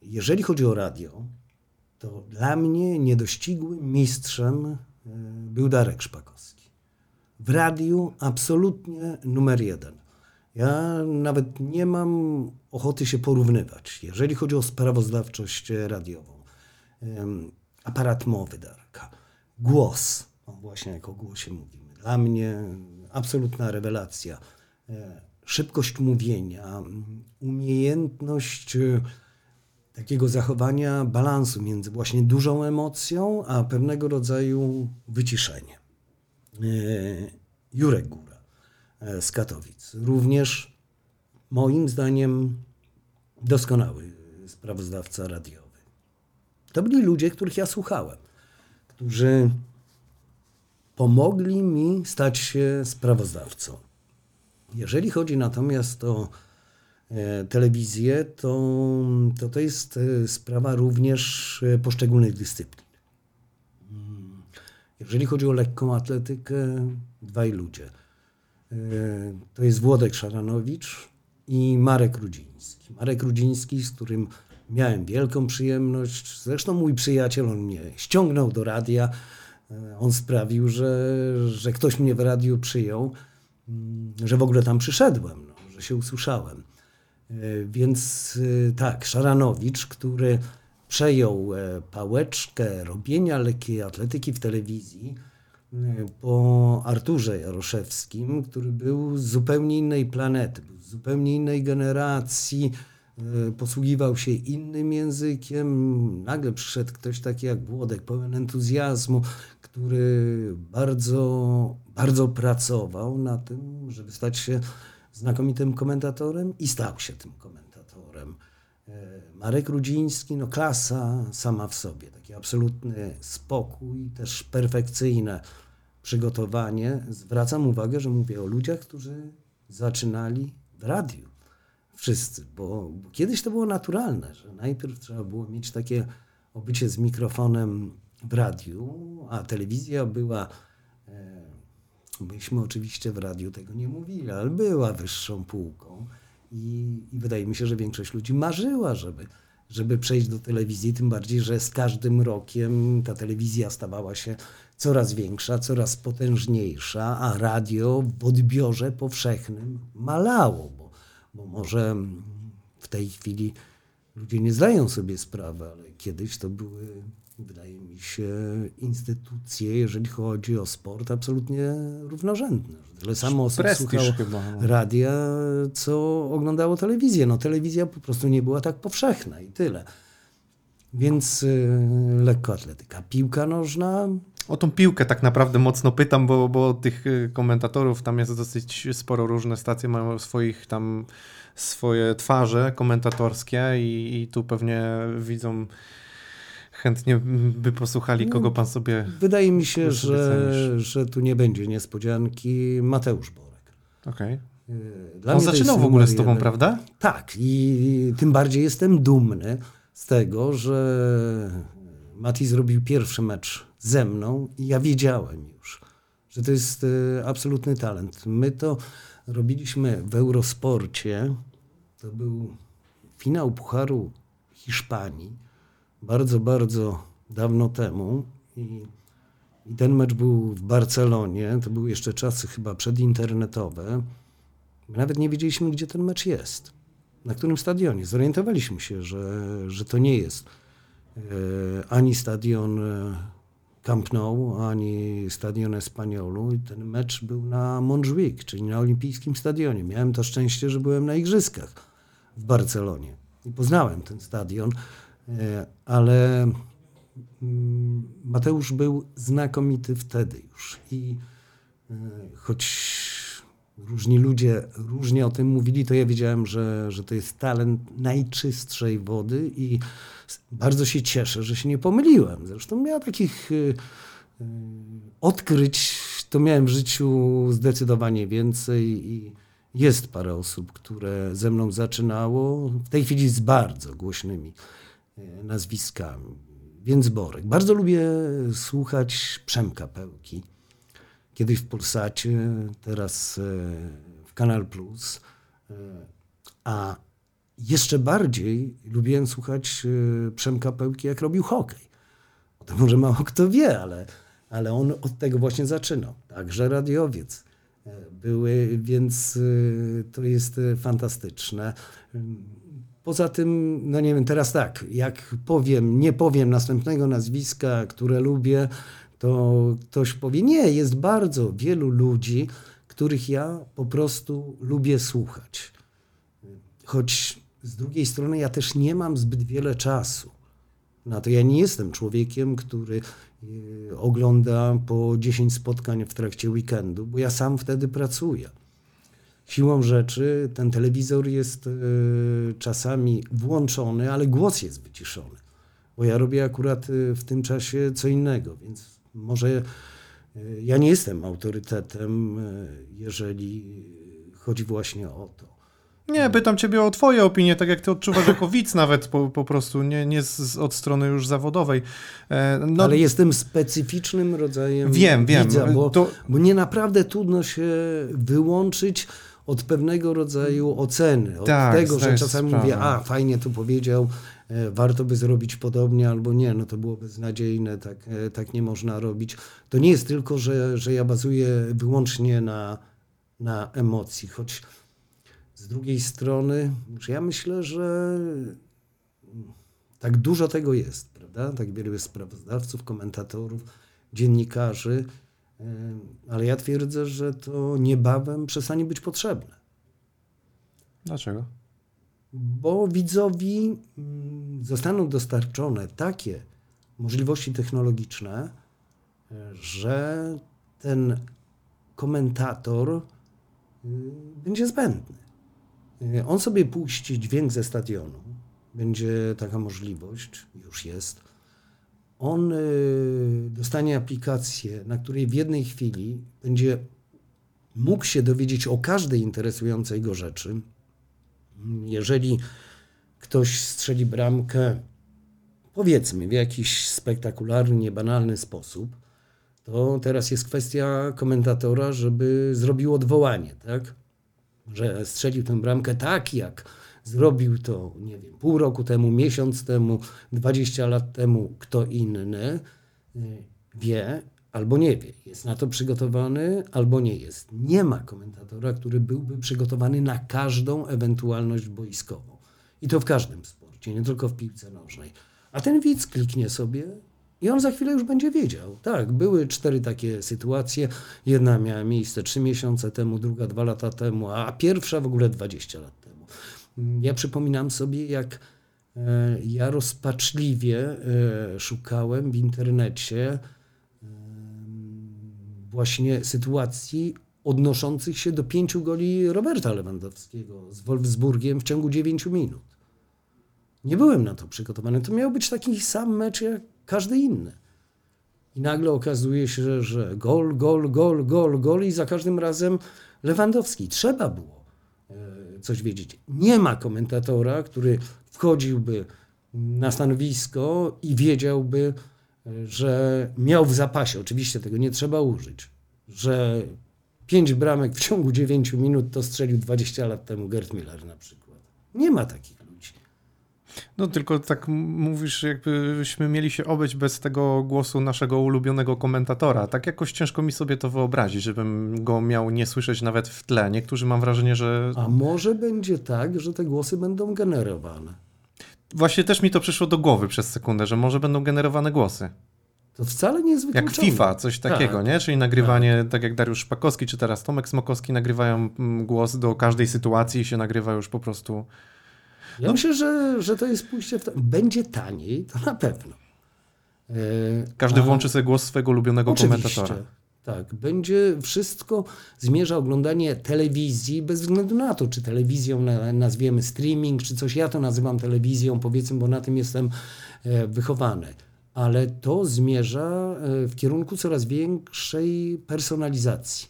i jeżeli chodzi o radio, to dla mnie niedościgłym mistrzem y, był Darek Szpakowski. W radiu absolutnie numer jeden. Ja nawet nie mam ochoty się porównywać, jeżeli chodzi o sprawozdawczość radiową. Aparat mowy Darka, głos, o właśnie jak o głosie mówimy. Dla mnie absolutna rewelacja. E, Szybkość mówienia, umiejętność e, takiego zachowania balansu między właśnie dużą emocją, a pewnego rodzaju wyciszenie. E, Jurek Góra e, z Katowic. Również moim zdaniem doskonały sprawozdawca radiowy. To byli ludzie, których ja słuchałem, którzy pomogli mi stać się sprawozdawcą. Jeżeli chodzi natomiast o telewizję, to, to to jest e, sprawa również e, poszczególnych dyscyplin. Mm. Jeżeli chodzi o lekką atletykę, dwaj ludzie. E, To jest Włodek Szaranowicz i Marek Rudziński. Marek Rudziński, z którym miałem wielką przyjemność. Zresztą mój przyjaciel, on mnie ściągnął do radia. E, On sprawił, że, że ktoś mnie w radiu przyjął, mm, że w ogóle tam przyszedłem, no, że się usłyszałem. E, Więc e, tak, Szaranowicz, który przejął e, pałeczkę robienia lekkiej atletyki w telewizji po Arturze Jaroszewskim, który był z zupełnie innej planety, był z zupełnie innej generacji, posługiwał się innym językiem. Nagle przyszedł ktoś taki jak Włodek, pełen entuzjazmu, który bardzo, bardzo pracował na tym, żeby stać się znakomitym komentatorem i stał się tym komentatorem. E, Marek Rudziński, no klasa sama w sobie, taki absolutny spokój, też perfekcyjne przygotowanie. Zwracam uwagę, że mówię o ludziach, którzy zaczynali w radiu. Wszyscy, bo, bo kiedyś to było naturalne, że najpierw trzeba było mieć takie obycie z mikrofonem w radiu, a telewizja była Myśmy oczywiście w radiu tego nie mówili, ale była wyższą półką i, i wydaje mi się, że większość ludzi marzyła, żeby, żeby przejść do telewizji, tym bardziej, że z każdym rokiem ta telewizja stawała się coraz większa, coraz potężniejsza, a radio w odbiorze powszechnym malało, bo, bo może w tej chwili ludzie nie zdają sobie sprawy, ale kiedyś to były, wydaje mi się, instytucje, jeżeli chodzi o sport, absolutnie równorzędne. Tyle samo osób Prestiż słuchało chyba, no. radia, co oglądało telewizję. No telewizja po prostu nie była tak powszechna i tyle. Więc y, lekkoatletyka. Piłka nożna, O tą piłkę tak naprawdę mocno pytam, bo, bo tych y, komentatorów tam jest dosyć sporo, różne stacje mają swoich tam swoje twarze komentatorskie i, i tu pewnie widzą chętnie by posłuchali, kogo pan sobie... wydaje mi się, że, że tu nie będzie niespodzianki. Mateusz Borek. Okej. Y, Dla On zaczynał w ogóle z tobą, jeden. prawda? Tak, i tym bardziej jestem dumny z tego, że Mati zrobił pierwszy mecz ze mną i ja wiedziałem już, że to jest e, absolutny talent. My to robiliśmy w Eurosporcie. To był finał Pucharu Hiszpanii bardzo, bardzo dawno temu i, i ten mecz był w Barcelonie. To były jeszcze czasy chyba przedinternetowe. My nawet nie wiedzieliśmy, gdzie ten mecz jest. Na którym stadionie. Zorientowaliśmy się, że, że to nie jest e, ani stadion e, Camp Nou, ani stadion Espaniolu. I ten mecz był na Montjuic, czyli na olimpijskim stadionie. Miałem to szczęście, że byłem na igrzyskach w Barcelonie. I poznałem ten stadion, ale mm, Mateusz był znakomity wtedy już. I e, choć różni ludzie różnie o tym mówili, to ja wiedziałem, że, że to jest talent najczystszej wody i bardzo się cieszę, że się nie pomyliłem. Zresztą ja takich y, odkryć to miałem w życiu zdecydowanie więcej i jest parę osób, które ze mną zaczynało, w tej chwili z bardzo głośnymi y, nazwiskami. Więc Borek. Bardzo lubię słuchać Przemka Pełki kiedyś w Polsacie, teraz e, w Kanal Plus. E, a jeszcze bardziej lubiłem słuchać e, Przemka Pełki, jak robił hokej. O tym może mało kto wie, ale, ale on od tego właśnie zaczynał. Także radiowiec były, więc to jest fantastyczne. Poza tym, no nie wiem, teraz tak, jak powiem, nie powiem następnego nazwiska, które lubię, to ktoś powie, nie, jest bardzo wielu ludzi, których ja po prostu lubię słuchać. Choć z drugiej strony ja też nie mam zbyt wiele czasu. Na to ja nie jestem człowiekiem, który e, ogląda po 10 spotkań w trakcie weekendu, bo ja sam wtedy pracuję. Siłą rzeczy ten telewizor jest e, czasami włączony, ale głos jest wyciszony, bo ja robię akurat e, w tym czasie co innego, więc może e, ja nie jestem autorytetem, jeżeli chodzi właśnie o to. Nie, pytam ciebie o twoje opinie, tak jak ty odczuwasz jako widz nawet po, po prostu, nie, nie z, od strony już zawodowej. No, Ale jestem specyficznym rodzajem wiem, wiem. widza, bo, to... bo nie naprawdę trudno się wyłączyć od pewnego rodzaju oceny, od tak, tego, że czasami mówię, a fajnie to powiedział, E, warto by zrobić podobnie albo nie, no to było beznadziejne, tak, e, tak nie można robić. To nie jest tylko, że, że ja bazuję wyłącznie na, na emocji, choć z drugiej strony, że ja myślę, że tak dużo tego jest, prawda? Tak wielu jest sprawozdawców, komentatorów, dziennikarzy, ale ja twierdzę, że to niebawem przestanie być potrzebne. Dlaczego? bo widzowi mm, zostaną dostarczone takie możliwości technologiczne, że ten komentator y, będzie zbędny. Y, on sobie puści dźwięk ze stadionu, będzie taka możliwość, już jest. On y, dostanie aplikację, na której w jednej chwili będzie mógł się dowiedzieć o każdej interesującej go rzeczy, jeżeli ktoś strzeli bramkę, powiedzmy, w jakiś spektakularny, banalny sposób, to teraz jest kwestia komentatora, żeby zrobił odwołanie, tak? Że strzelił tę bramkę tak, jak zrobił to, nie wiem, pół roku temu, miesiąc temu, 20 lat temu kto inny, y, wie, albo nie wie. Jest na to przygotowany, albo nie jest. Nie ma komentatora, który byłby przygotowany na każdą ewentualność boiskową. I to w każdym sporcie, nie tylko w piłce nożnej. A ten widz kliknie sobie i on za chwilę już będzie wiedział. Tak, były cztery takie sytuacje. Jedna miała miejsce trzy miesiące temu, druga dwa lata temu, a pierwsza w ogóle 20 lat temu. Ja przypominam sobie, jak e, ja rozpaczliwie e, szukałem w internecie właśnie sytuacji odnoszących się do pięciu goli Roberta Lewandowskiego z Wolfsburgiem w ciągu dziewięciu minut. Nie byłem na to przygotowany. To miał być taki sam mecz jak każdy inny. I nagle okazuje się, że, że gol, gol, gol, gol, gol i za każdym razem Lewandowski. Trzeba było e, coś wiedzieć. Nie ma komentatora, który wchodziłby na stanowisko i wiedziałby, że miał w zapasie, oczywiście tego nie trzeba użyć, że pięć bramek w ciągu 9 minut to strzelił 20 lat temu Gerd Miller na przykład. Nie ma takich. No tylko tak mówisz, jakbyśmy mieli się obyć bez tego głosu naszego ulubionego komentatora. Tak jakoś ciężko mi sobie to wyobrazić, żebym go miał nie słyszeć nawet w tle. Niektórzy mam wrażenie, że... A może będzie tak, że te głosy będą generowane. Właśnie też mi to przyszło do głowy przez sekundę, że może będą generowane głosy. To wcale nie jest wykluczone. Jak FIFA, coś takiego, tak. nie? Czyli nagrywanie, tak. tak. jak Dariusz Szpakowski, czy teraz Tomek Smokowski nagrywają mm, głos do każdej sytuacji i się nagrywa już po prostu... Ja no. myślę, że, że to jest pójście w to. Będzie taniej, to na pewno. E, Każdy A... włączy sobie głos swojego ulubionego Oczywiście. komentatora. Tak, będzie wszystko zmierza oglądanie telewizji bez względu na to, czy telewizją nazwiemy streaming, czy coś. Ja to nazywam telewizją, powiedzmy, bo na tym jestem e, wychowany. Ale to zmierza e, w kierunku coraz większej personalizacji.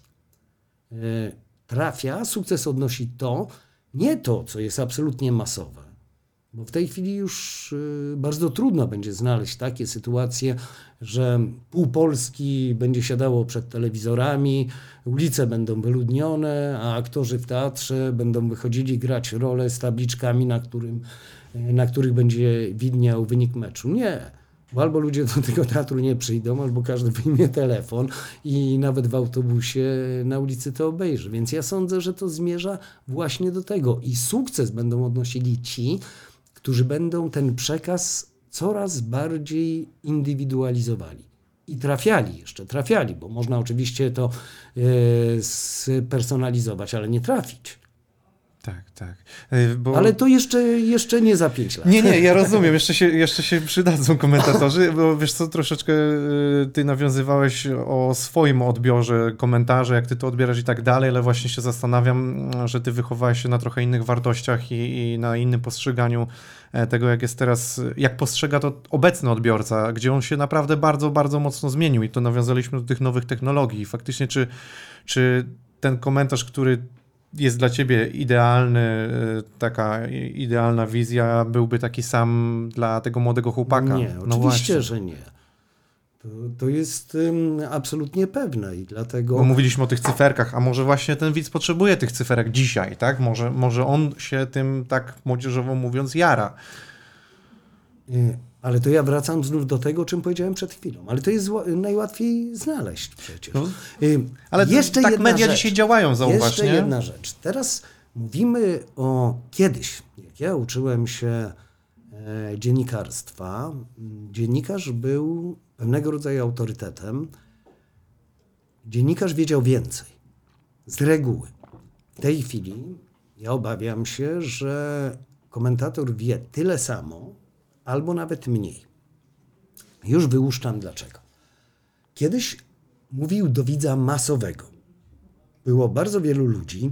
E, trafia, sukces odnosi to, nie to, co jest absolutnie masowe. Bo w tej chwili już bardzo trudno będzie znaleźć takie sytuacje, że pół Polski będzie siadało przed telewizorami, ulice będą wyludnione, a aktorzy w teatrze będą wychodzili grać role z tabliczkami, na, którym, na których będzie widniał wynik meczu. Nie. Bo albo ludzie do tego teatru nie przyjdą, albo każdy wyjmie telefon i nawet w autobusie na ulicy to obejrzy. Więc ja sądzę, że to zmierza właśnie do tego. I sukces będą odnosili ci, którzy będą ten przekaz coraz bardziej indywidualizowali. I trafiali jeszcze, trafiali, bo można oczywiście to e, spersonalizować, ale nie trafić. Tak, tak. E, bo... Ale to jeszcze, jeszcze nie za pięć lat. Nie, nie, ja rozumiem. Jeszcze się, jeszcze się przydadzą komentatorzy, bo wiesz co, troszeczkę e, ty nawiązywałeś o swoim odbiorze komentarzy, jak ty to odbierasz i tak dalej, ale właśnie się zastanawiam, że ty wychowałeś się na trochę innych wartościach i, i na innym postrzeganiu e, tego, jak jest teraz, jak postrzega to obecny odbiorca, gdzie on się naprawdę bardzo, bardzo mocno zmienił i to nawiązaliśmy do tych nowych technologii. Faktycznie, czy, czy ten komentarz, który jest dla ciebie idealny, e, taka idealna wizja, byłby taki sam dla tego młodego chłopaka? Nie, no oczywiście, właśnie. że nie. To, to jest um, absolutnie pewne i dlatego... Bo mówiliśmy o tych cyferkach, a może właśnie ten widz potrzebuje tych cyferek dzisiaj, tak? Może, może on się tym, tak młodzieżowo mówiąc, jara. Nie. Ale to ja wracam znów do tego, o czym powiedziałem przed chwilą. Ale to jest najłatwiej znaleźć przecież. No, ale jeszcze tak media rzecz, dzisiaj działają, zauważ, Jeszcze nie? jedna rzecz. Teraz mówimy o kiedyś, jak ja uczyłem się e, dziennikarstwa, dziennikarz był pewnego rodzaju autorytetem. Dziennikarz wiedział więcej. Z reguły. W tej chwili ja obawiam się, że komentator wie tyle samo, albo nawet mniej. Już wyłuszczam dlaczego. Kiedyś mówił do widza masowego. Było bardzo wielu ludzi,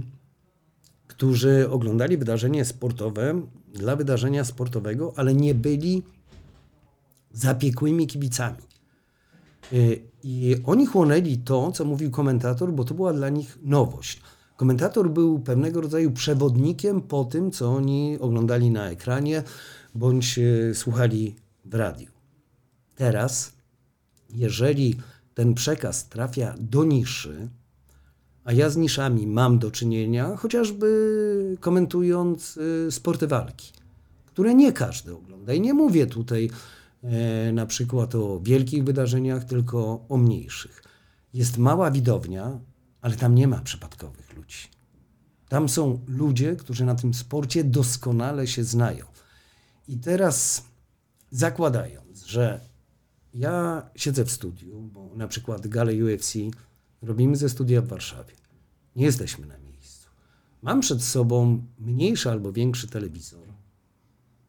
którzy oglądali wydarzenie sportowe dla wydarzenia sportowego, ale nie byli zapiekłymi kibicami. Y, I oni chłonęli to, co mówił komentator, bo to była dla nich nowość. Komentator był pewnego rodzaju przewodnikiem po tym, co oni oglądali na ekranie, bądź e, słuchali w radiu. Teraz, jeżeli ten przekaz trafia do niszy, a ja z niszami mam do czynienia, chociażby komentując e, sporty walki, które nie każdy ogląda. I nie mówię tutaj e, na przykład o wielkich wydarzeniach, tylko o mniejszych. Jest mała widownia, ale tam nie ma przypadkowych ludzi. Tam są ludzie, którzy na tym sporcie doskonale się znają. I teraz zakładając, że ja siedzę w studiu, bo na przykład galę UFC robimy ze studia w Warszawie. Nie jesteśmy na miejscu. Mam przed sobą mniejszy albo większy telewizor.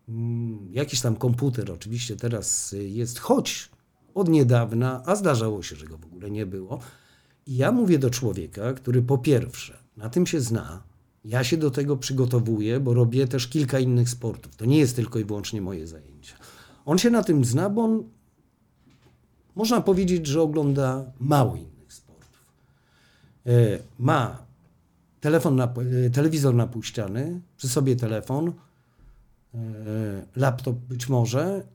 Mm, jakiś tam komputer oczywiście teraz jest, choć od niedawna, a zdarzało się, że go w ogóle nie było. I ja mówię do człowieka, który po pierwsze na tym się zna, ja się do tego przygotowuję, bo robię też kilka innych sportów. To nie jest tylko i wyłącznie moje zajęcie. On się na tym zna, bo on można powiedzieć, że ogląda mało innych sportów. E, ma telefon na, e, telewizor napuściany, przy sobie telefon, e, laptop być może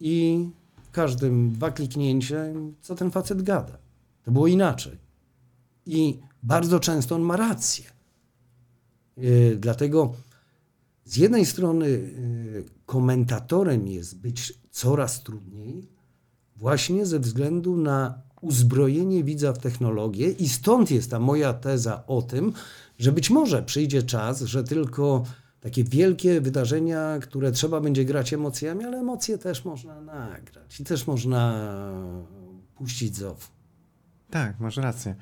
i każdym dwa kliknięcie, co ten facet gada. To było inaczej. I bardzo często on ma rację. E, dlatego z jednej strony e, komentatorem jest być coraz trudniej, właśnie ze względu na uzbrojenie widza w technologię, i stąd jest ta moja teza o tym, że być może przyjdzie czas, że tylko takie wielkie wydarzenia, które trzeba będzie grać emocjami, ale emocje też można nagrać i też można puścić z Tak, masz rację.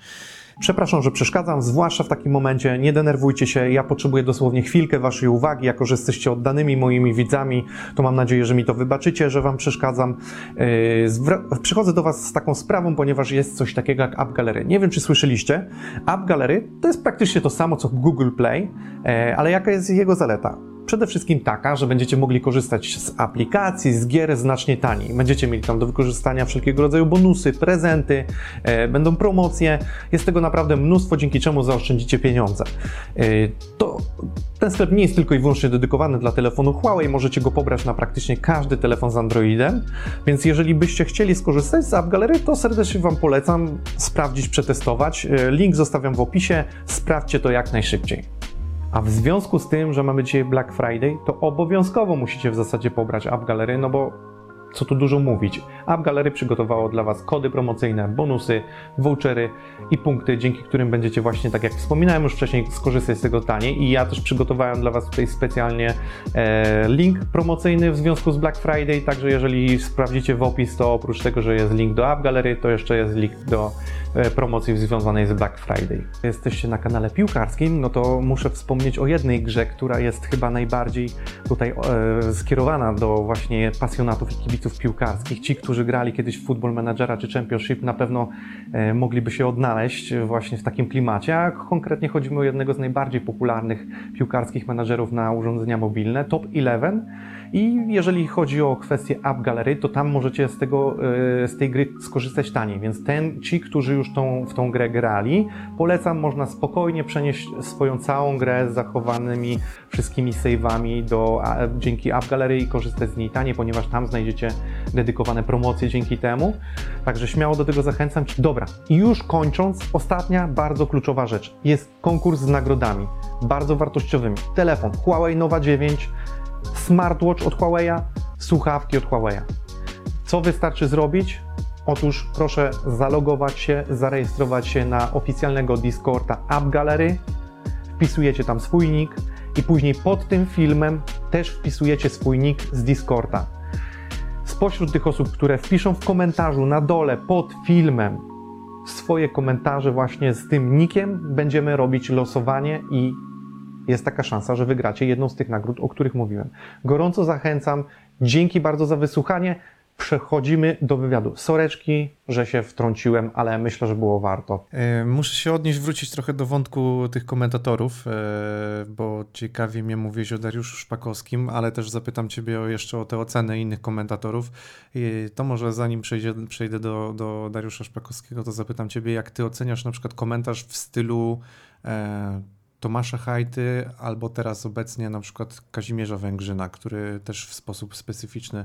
Przepraszam, że przeszkadzam, zwłaszcza w takim momencie. Nie denerwujcie się, ja potrzebuję dosłownie chwilkę Waszej uwagi. Jako, że jesteście oddanymi moimi widzami, to mam nadzieję, że mi to wybaczycie, że Wam przeszkadzam. Yy, przychodzę do Was z taką sprawą, ponieważ jest coś takiego jak App Gallery. Nie wiem, czy słyszeliście. App Gallery to jest praktycznie to samo co Google Play, yy, ale jaka jest jego zaleta? Przede wszystkim taka, że będziecie mogli korzystać z aplikacji, z gier znacznie taniej. Będziecie mieli tam do wykorzystania wszelkiego rodzaju bonusy, prezenty, e, będą promocje. Jest tego naprawdę mnóstwo, dzięki czemu zaoszczędzicie pieniądze. E, to, ten sklep nie jest tylko i wyłącznie dedykowany dla telefonu Huawei, możecie go pobrać na praktycznie każdy telefon z Androidem, więc jeżeli byście chcieli skorzystać z App to serdecznie Wam polecam sprawdzić, przetestować. E, link zostawiam w opisie, sprawdźcie to jak najszybciej. A w związku z tym, że mamy dzisiaj Black Friday, to obowiązkowo musicie w zasadzie pobrać App Gallery, no bo co tu dużo mówić. App Gallery przygotowało dla Was kody promocyjne, bonusy, vouchery i punkty, dzięki którym będziecie właśnie, tak jak wspominałem już wcześniej, skorzystać z tego taniej. I ja też przygotowałem dla Was tutaj specjalnie e, link promocyjny w związku z Black Friday, także jeżeli sprawdzicie w opis, to oprócz tego, że jest link do App Gallery, to jeszcze jest link do promocji związanej z Black Friday. Jesteście na kanale piłkarskim, no to muszę wspomnieć o jednej grze, która jest chyba najbardziej tutaj e, skierowana do właśnie pasjonatów i kibiców piłkarskich. Ci, którzy grali kiedyś w Football Managera czy Championship, na pewno e, mogliby się odnaleźć właśnie w takim klimacie, a konkretnie chodzi mi o jednego z najbardziej popularnych piłkarskich menadżerów na urządzenia mobilne, Top 11. I jeżeli chodzi o kwestię App Gallery, to tam możecie z, tego, e, z tej gry skorzystać taniej. Więc ten, ci, którzy już tą, w tą grę grali, polecam, można spokojnie przenieść swoją całą grę z zachowanymi wszystkimi save'ami do, dzięki App Gallery i korzystać z niej taniej, ponieważ tam znajdziecie dedykowane promocje dzięki temu. Także śmiało do tego zachęcam. Dobra, i już kończąc, ostatnia bardzo kluczowa rzecz. Jest konkurs z nagrodami, bardzo wartościowymi. Telefon Huawei Nova 9 smartwatch od Huawei'a, słuchawki od Huawei'a. Co wystarczy zrobić? Otóż proszę zalogować się, zarejestrować się na oficjalnego Discorda App Gallery, wpisujecie tam swój nick i później pod tym filmem też wpisujecie swój nick z Discorda. Spośród tych osób, które wpiszą w komentarzu na dole pod filmem swoje komentarze właśnie z tym nickiem, będziemy robić losowanie i jest taka szansa, że wygracie jedną z tych nagród, o których mówiłem. Gorąco zachęcam. Dzięki bardzo za wysłuchanie. Przechodzimy do wywiadu. Soreczki, że się wtrąciłem, ale myślę, że było warto. E, muszę się odnieść, wrócić trochę do wątku tych komentatorów, e, bo ciekawie mnie mówisz o Dariuszu Szpakowskim, ale też zapytam Ciebie o jeszcze o te oceny innych komentatorów. To może zanim przejdzie, przejdę do, do Dariusza Szpakowskiego, to zapytam Ciebie, jak Ty oceniasz na przykład komentarz w stylu e, Tomasza Hajty, albo teraz obecnie na przykład Kazimierza Węgrzyna, który też w sposób specyficzny,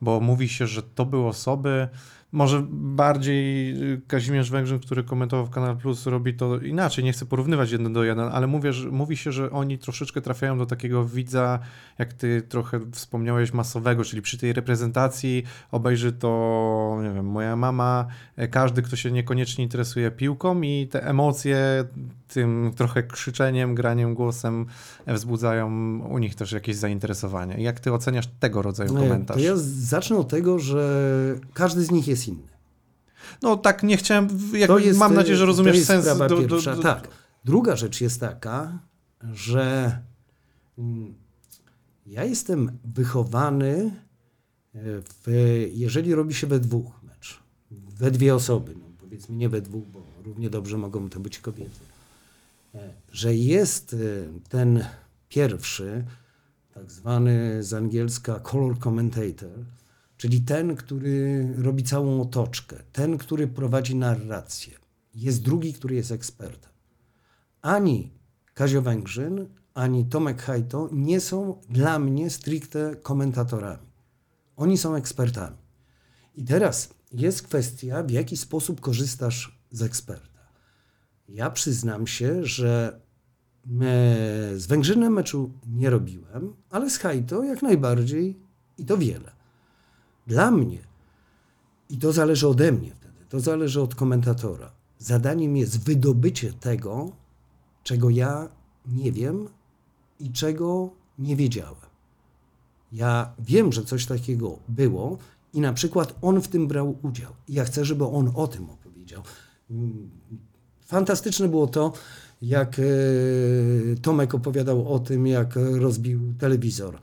bo mówi się, że to były osoby, może bardziej y, Kazimierz Węgrzyn, który komentował w Kanal Plus, robi to inaczej. Nie chcę porównywać jeden do jeden, ale mówię, że, mówi się, że oni troszeczkę trafiają do takiego widza, jak ty trochę wspomniałeś, masowego, czyli przy tej reprezentacji obejrzy to, nie wiem, moja mama, e, każdy, kto się niekoniecznie interesuje piłką i te emocje tym trochę krzyczeniem, graniem głosem wzbudzają u nich też jakieś zainteresowanie. Jak ty oceniasz tego rodzaju komentarz? To ja zacznę od tego, że każdy z nich jest inny. No tak, nie chciałem. Jest, mam nadzieję, że rozumiesz sens. Do, do, do, Tak. Druga rzecz jest taka, że mm, ja jestem wychowany, e, w, jeżeli robi się we dwóch mecz, we dwie osoby, no powiedzmy nie we dwóch, bo równie dobrze mogą to być kobiety, e, że jest e, ten pierwszy, tak zwany z angielska color commentator, czyli ten, który robi całą otoczkę, ten, który prowadzi narrację. Jest drugi, który jest ekspertem. Ani Kazio Węgrzyn, ani Tomek Hajto nie są dla mnie stricte komentatorami. Oni są ekspertami. I teraz jest kwestia, w jaki sposób korzystasz z eksperta. Ja przyznam się, że z Węgrzynem meczu nie robiłem, ale z Hajto jak najbardziej i to wiele. Dla mnie, i to zależy ode mnie wtedy, to zależy od komentatora, zadaniem jest wydobycie tego, czego ja nie wiem i czego nie wiedziałem. Ja wiem, że coś takiego było i na przykład on w tym brał udział. I ja chcę, żeby on o tym opowiedział. Fantastyczne było to, jak Tomek opowiadał o tym, jak rozbił telewizor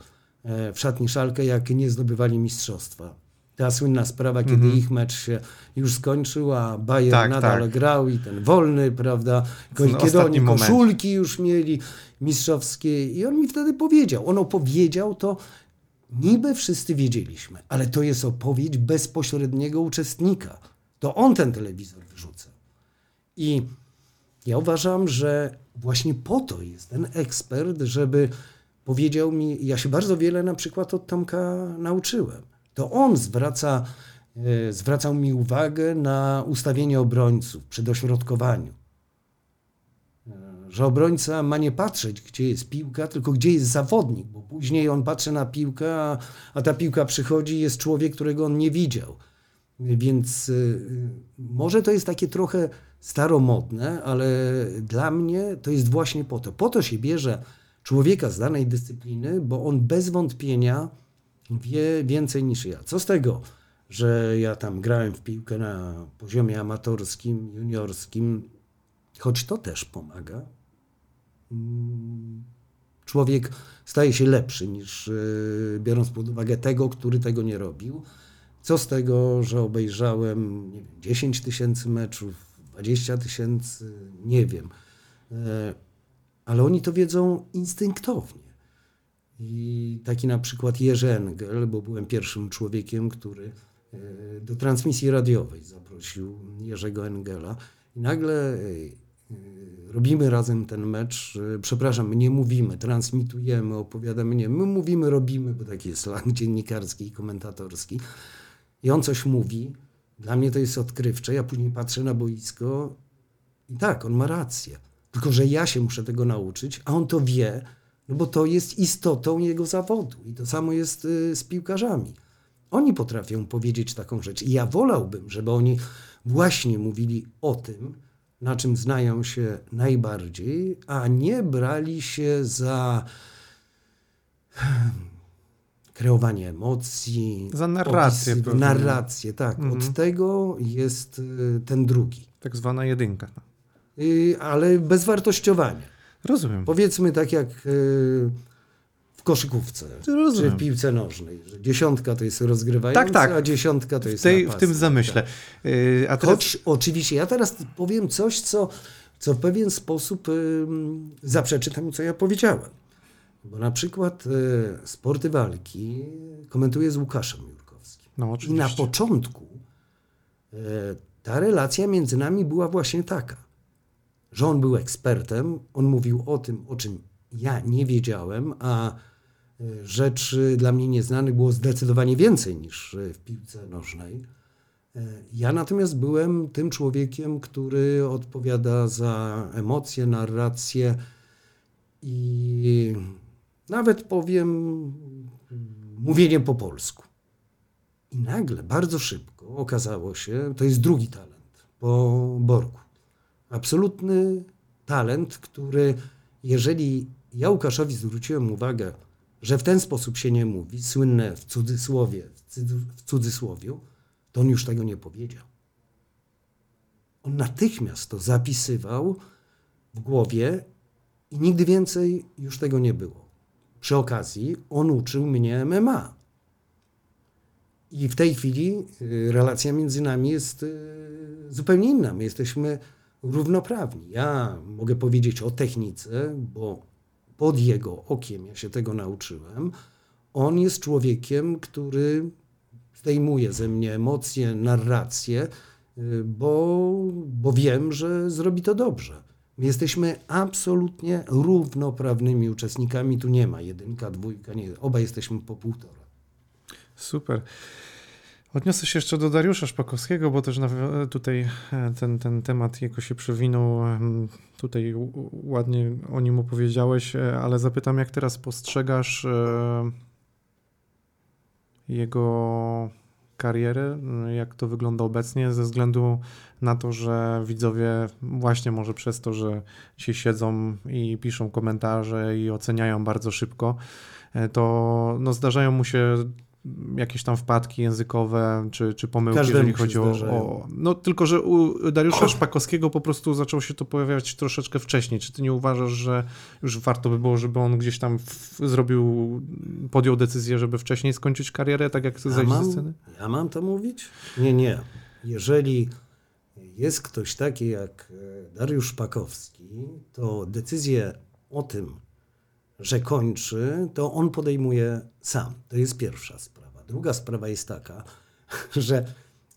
w szatni Szalkę, jak nie zdobywali mistrzostwa ta słynna sprawa, kiedy mm -hmm. ich mecz się już skończył, a Bayern tak, nadal tak. grał i ten wolny, prawda, kiedy oni koszulki moment. już mieli mistrzowskie i on mi wtedy powiedział, on opowiedział to, niby wszyscy wiedzieliśmy, ale to jest opowieść bezpośredniego uczestnika. To on ten telewizor wyrzuca. I ja uważam, że właśnie po to jest ten ekspert, żeby powiedział mi, ja się bardzo wiele na przykład od Tomka nauczyłem to on zwraca, e, zwracał mi uwagę na ustawienie obrońców przy dośrodkowaniu. E, że obrońca ma nie patrzeć, gdzie jest piłka, tylko gdzie jest zawodnik, bo później on patrzy na piłkę, a, a ta piłka przychodzi, jest człowiek, którego on nie widział. Więc y, może to jest takie trochę staromodne, ale dla mnie to jest właśnie po to. Po to się bierze człowieka z danej dyscypliny, bo on bez wątpienia wie więcej niż ja. Co z tego, że ja tam grałem w piłkę na poziomie amatorskim, juniorskim, choć to też pomaga. Mm, człowiek staje się lepszy niż y, biorąc pod uwagę tego, który tego nie robił. Co z tego, że obejrzałem nie wiem, 10 tysięcy meczów, 20 tysięcy, nie wiem. E, ale oni to wiedzą instynktownie. I taki na przykład Jerzy Engel, bo byłem pierwszym człowiekiem, który e, do transmisji radiowej zaprosił Jerzego Engela. I nagle e, robimy razem ten mecz. Przepraszam, my nie mówimy, transmitujemy, opowiadamy, nie. My mówimy, robimy, bo taki jest slang dziennikarski i komentatorski. I on coś mówi. Dla mnie to jest odkrywcze. Ja później patrzę na boisko i tak, on ma rację. Tylko, że ja się muszę tego nauczyć, a on to wie, no bo to jest istotą jego zawodu. I to samo jest y, z piłkarzami. Oni potrafią powiedzieć taką rzecz. I ja wolałbym, żeby oni właśnie mówili o tym, na czym znają się najbardziej, a nie brali się za kreowanie emocji. Za narrację. Opis, narrację, tak. Mhm. Od tego jest y, ten drugi. Tak zwana jedynka. Y, ale bezwartościowanie. Rozumiem. Powiedzmy tak jak e, w koszykówce, Rozumiem. czy w piłce nożnej, że dziesiątka to jest rozgrywający, tak, tak. a dziesiątka to jest w, tej, w tym zamyśle. Tak. A teraz... Choć oczywiście, ja teraz powiem coś, co, co w pewien sposób y, zaprzeczy temu, co ja powiedziałem. Bo na przykład y, sporty walki komentuję z Łukaszem Jurkowskim. No, I na początku y, ta relacja między nami była właśnie taka że on był ekspertem, on mówił o tym, o czym ja nie wiedziałem, a e, rzeczy dla mnie nieznanych było zdecydowanie więcej niż w piłce nożnej. Ja natomiast byłem tym człowiekiem, który odpowiada za emocje, narrację i nawet powiem mówienie po polsku. I nagle, bardzo szybko okazało się, to jest drugi talent po Borku absolutny talent, który jeżeli ja Łukaszowi zwróciłem uwagę, że w ten sposób się nie mówi, słynne w cudzysłowie, w cudzysłowiu, to on już tego nie powiedział. On natychmiast to zapisywał w głowie i nigdy więcej już tego nie było. Przy okazji on uczył mnie MMA. I w tej chwili y, relacja między nami jest y, zupełnie inna. My jesteśmy równoprawni. Ja mogę powiedzieć o technice, bo pod jego okiem ja się tego nauczyłem. On jest człowiekiem, który zdejmuje ze mnie emocje, narrację, y, bo, bo wiem, że zrobi to dobrze. My jesteśmy absolutnie równoprawnymi uczestnikami. Tu nie ma jedynka, dwójka, nie. Oba jesteśmy po półtora. Super. Odniosę się jeszcze do Dariusza Szpakowskiego, bo też tutaj e, ten, ten temat jego się przewinął. Tutaj ładnie o nim opowiedziałeś, e, ale zapytam, jak teraz postrzegasz e, jego karierę, jak to wygląda obecnie, ze względu na to, że widzowie właśnie może przez to, że się siedzą i piszą komentarze i oceniają bardzo szybko, to no zdarzają mu się jakieś tam wpadki językowe, czy, czy pomyłki, Każdemu jeżeli chodzi o, o... No tylko, że u Dariusza Szpakowskiego po prostu zaczęło się to pojawiać troszeczkę wcześniej. Czy ty nie uważasz, że już warto by było, żeby on gdzieś tam w, zrobił, podjął decyzję, żeby wcześniej skończyć karierę, tak jak Ja zejść ze mam, sceny? ja mam to mówić? Nie, nie. Jeżeli jest ktoś taki jak e, Dariusz Szpakowski, to decyzję o tym, że kończy, to on podejmuje sam. To jest pierwsza sprawa. Druga sprawa jest taka, że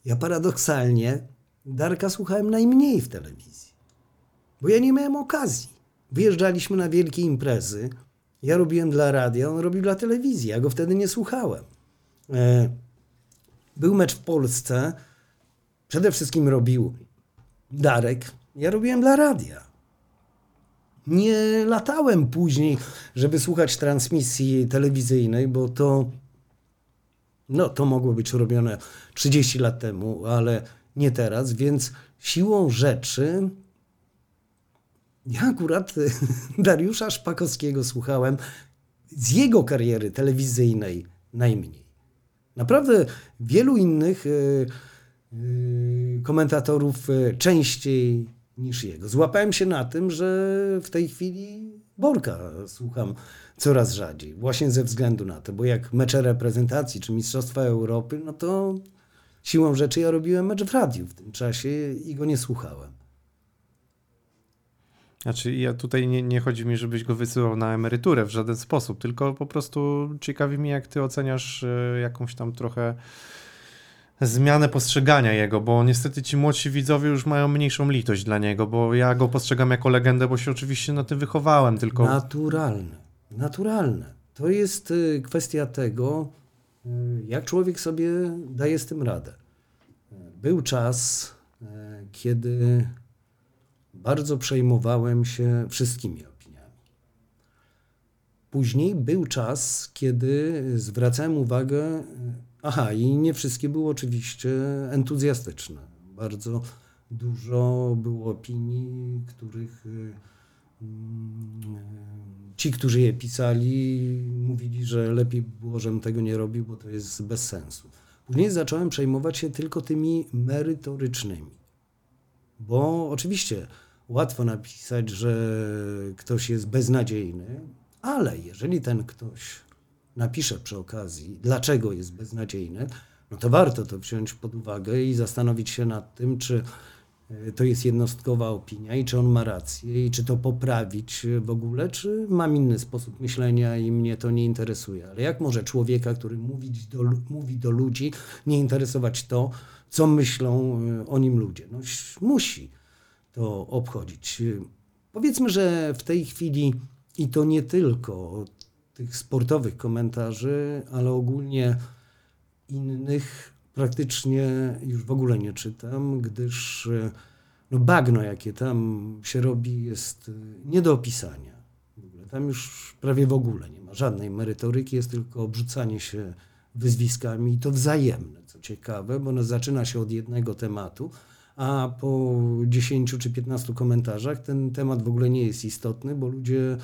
ja paradoksalnie Darka słuchałem najmniej w telewizji, bo ja nie miałem okazji. Wyjeżdżaliśmy na wielkie imprezy, ja robiłem dla radia, on robił dla telewizji, ja go wtedy nie słuchałem. E, Był mecz w Polsce, przede wszystkim robił Darek, ja robiłem dla radia. Nie latałem później, żeby słuchać transmisji telewizyjnej, bo to, no, to mogło być robione 30 lat temu, ale nie teraz, więc siłą rzeczy ja akurat Dariusza Szpakowskiego słuchałem z jego kariery telewizyjnej najmniej. Naprawdę wielu innych y, y, komentatorów y, częściej niż jego. Złapałem się na tym, że w tej chwili Borka słucham coraz rzadziej. Właśnie ze względu na to, bo jak mecze reprezentacji czy Mistrzostwa Europy, no to siłą rzeczy ja robiłem mecz w radiu w tym czasie i go nie słuchałem. Znaczy, ja tutaj nie, nie chodzi mi, żebyś go wysyłał na emeryturę w żaden sposób, tylko po prostu ciekawi mnie, jak ty oceniasz e, jakąś tam trochę zmianę postrzegania jego, bo niestety ci młodsi widzowie już mają mniejszą litość dla niego, bo ja go postrzegam jako legendę, bo się oczywiście na tym wychowałem, tylko Naturalne. Naturalne. To jest y, kwestia tego, y, jak człowiek sobie daje z tym radę. Był czas, y, kiedy bardzo przejmowałem się wszystkimi opiniami. Później był czas, kiedy zwracałem uwagę, aha, i nie wszystkie były oczywiście entuzjastyczne. Bardzo dużo było opinii, których y, mm, ci, którzy je pisali, mówili, że lepiej by było, żebym tego nie robił, bo to jest bez sensu. Później zacząłem przejmować się tylko tymi merytorycznymi. Bo oczywiście łatwo napisać, że ktoś jest beznadziejny, ale jeżeli ten ktoś napisze przy okazji, dlaczego jest beznadziejny, no to warto to wziąć pod uwagę i zastanowić się nad tym, czy e, to jest jednostkowa opinia i czy on ma rację i czy to poprawić w ogóle, czy mam inny sposób myślenia i mnie to nie interesuje. Ale jak może człowieka, który mówić do, mówi do ludzi, nie interesować to, co myślą e, o nim ludzie? No musi to obchodzić. Powiedzmy, że w tej chwili i to nie tylko tych sportowych komentarzy, ale ogólnie innych praktycznie już w ogóle nie czytam, gdyż e, no bagno, jakie tam się robi, jest e, nie do opisania. Tam już prawie w ogóle nie ma żadnej merytoryki, jest tylko obrzucanie się wyzwiskami i to wzajemne, co ciekawe, bo ono zaczyna się od jednego tematu, a po 10 czy 15 komentarzach ten temat w ogóle nie jest istotny, bo ludzie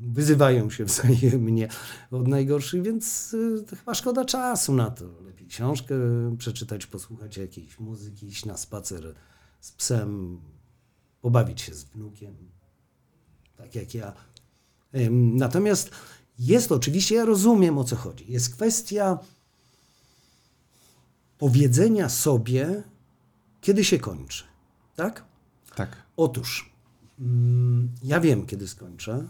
wyzywają się wzajemnie od najgorszych, więc y, chyba szkoda czasu na to. Lepiej książkę przeczytać, posłuchać jakiejś muzyki, iść na spacer z psem, pobawić się z wnukiem, tak jak ja. Natomiast jest oczywiście, ja rozumiem o co chodzi. Jest kwestia powiedzenia sobie, kiedy się kończy. Tak? tak. Otóż, ja wiem, kiedy skończę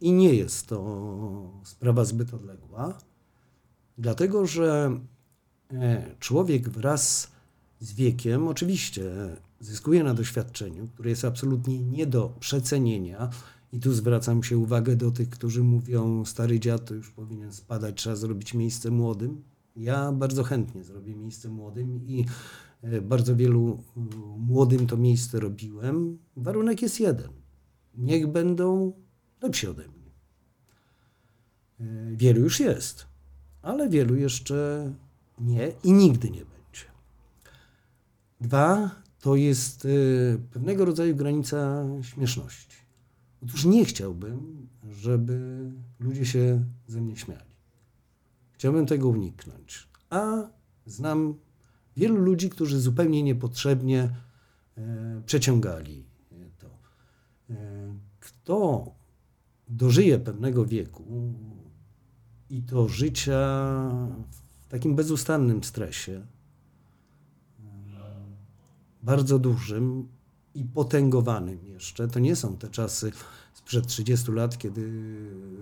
i nie jest to sprawa zbyt odległa, dlatego że e, człowiek wraz z wiekiem oczywiście zyskuje na doświadczeniu, które jest absolutnie nie do przecenienia. I tu zwracam się uwagę do tych, którzy mówią, stary dziad to już powinien spadać, trzeba zrobić miejsce młodym. Ja bardzo chętnie zrobię miejsce młodym i bardzo wielu młodym to miejsce robiłem. Warunek jest jeden. Niech będą lepsi ode mnie. E, Wielu już jest, ale wielu jeszcze nie i nigdy nie będzie. Dwa, to jest e, pewnego rodzaju granica śmieszności. Otóż nie chciałbym, żeby ludzie się ze mnie śmiali. Chciałbym tego uniknąć. A znam wielu ludzi, którzy zupełnie niepotrzebnie e, przeciągali to. E, kto dożyje pewnego wieku i to życia w takim bezustannym stresie, e, bardzo dużym i potęgowanym jeszcze, to nie są te czasy sprzed 30 lat, kiedy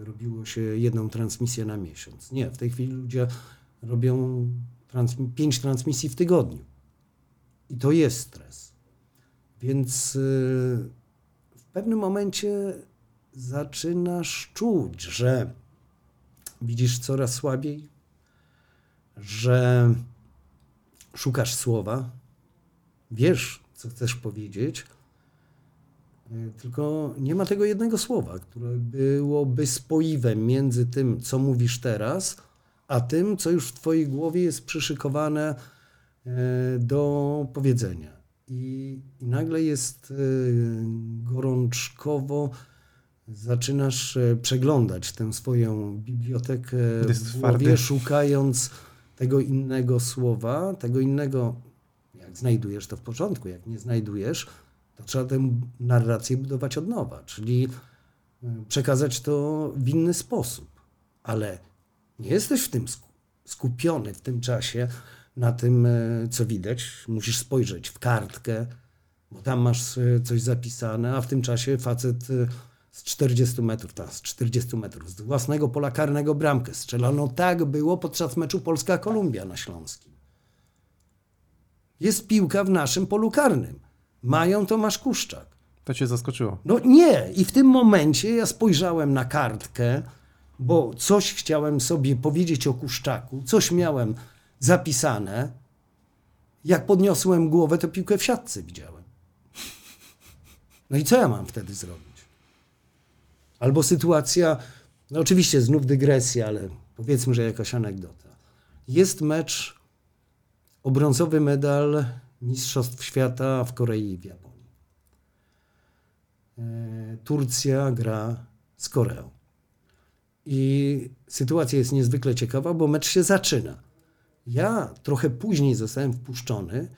robiło się jedną transmisję na miesiąc. Nie, w tej chwili ludzie robią transmi pięć transmisji w tygodniu. I to jest stres. Więc yy, w pewnym momencie zaczynasz czuć, że widzisz coraz słabiej, że szukasz słowa, wiesz, co chcesz powiedzieć, yy, tylko nie ma tego jednego słowa, które byłoby spoiwem między tym, co mówisz teraz, a tym, co już w Twojej głowie jest przyszykowane e, do powiedzenia. I, i nagle jest e, gorączkowo, zaczynasz e, przeglądać tę swoją bibliotekę w głowie, szukając tego innego słowa, tego innego, jak znajdujesz to w porządku, jak nie znajdujesz, to trzeba tę narrację budować od nowa, czyli przekazać to w inny sposób. Ale nie jesteś w tym skupiony w tym czasie na tym, e, co widać. Musisz spojrzeć w kartkę, bo tam masz e, coś zapisane, a w tym czasie facet e, z 40 metrów, ta, z 40 metrów, z własnego pola karnego bramkę strzelano. Tak było podczas meczu Polska-Kolumbia na Śląskim. Jest piłka w naszym polu karnym. Mają Tomasz Kuszczak. To cię zaskoczyło? No nie. I w tym momencie ja spojrzałem na kartkę, bo coś chciałem sobie powiedzieć o Kuszczaku, coś miałem zapisane. Jak podniosłem głowę, to piłkę w siatce widziałem. No i co ja mam wtedy zrobić? Albo sytuacja, no oczywiście znów dygresja, ale powiedzmy, że jakaś anegdota. Jest mecz o brązowy medal Mistrzostw Świata w Korei i w Japonii. E, Turcja gra z Koreą. I sytuacja jest niezwykle ciekawa, bo mecz się zaczyna. Ja trochę później zostałem wpuszczony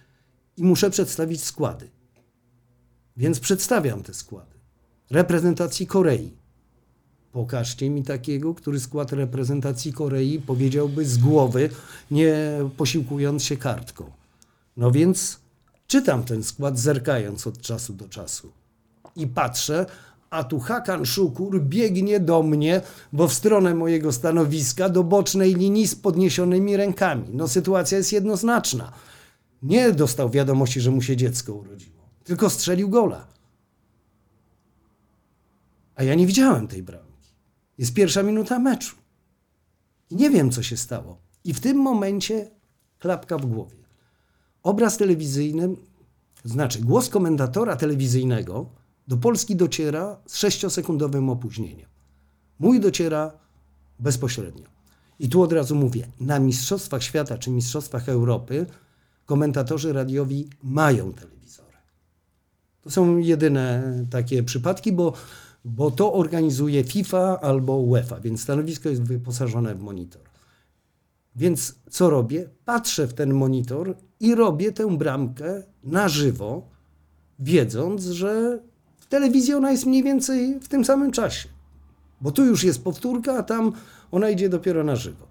i muszę przedstawić składy. Więc przedstawiam te składy. Reprezentacji Korei. Pokażcie mi takiego, który skład reprezentacji Korei powiedziałby z głowy, nie posiłkując się kartką. No więc czytam ten skład, zerkając od czasu do czasu. I patrzę, a tu Hakan Szukur biegnie do mnie, bo w stronę mojego stanowiska, do bocznej linii z podniesionymi rękami. No sytuacja jest jednoznaczna. Nie dostał wiadomości, że mu się dziecko urodziło, tylko strzelił gola. A ja nie widziałem tej bramki. Jest pierwsza minuta meczu. I nie wiem, co się stało. I w tym momencie klapka w głowie. Obraz telewizyjny, znaczy głos komentatora telewizyjnego, do Polski dociera z sześciosekundowym opóźnieniem. Mój dociera bezpośrednio. I tu od razu mówię, na Mistrzostwach Świata czy Mistrzostwach Europy komentatorzy radiowi mają telewizory. To są jedyne takie przypadki, bo, bo to organizuje FIFA albo UEFA, więc stanowisko jest wyposażone w monitor. Więc co robię? Patrzę w ten monitor i robię tę bramkę na żywo, wiedząc, że telewizji ona jest mniej więcej w tym samym czasie. Bo tu już jest powtórka, a tam ona idzie dopiero na żywo.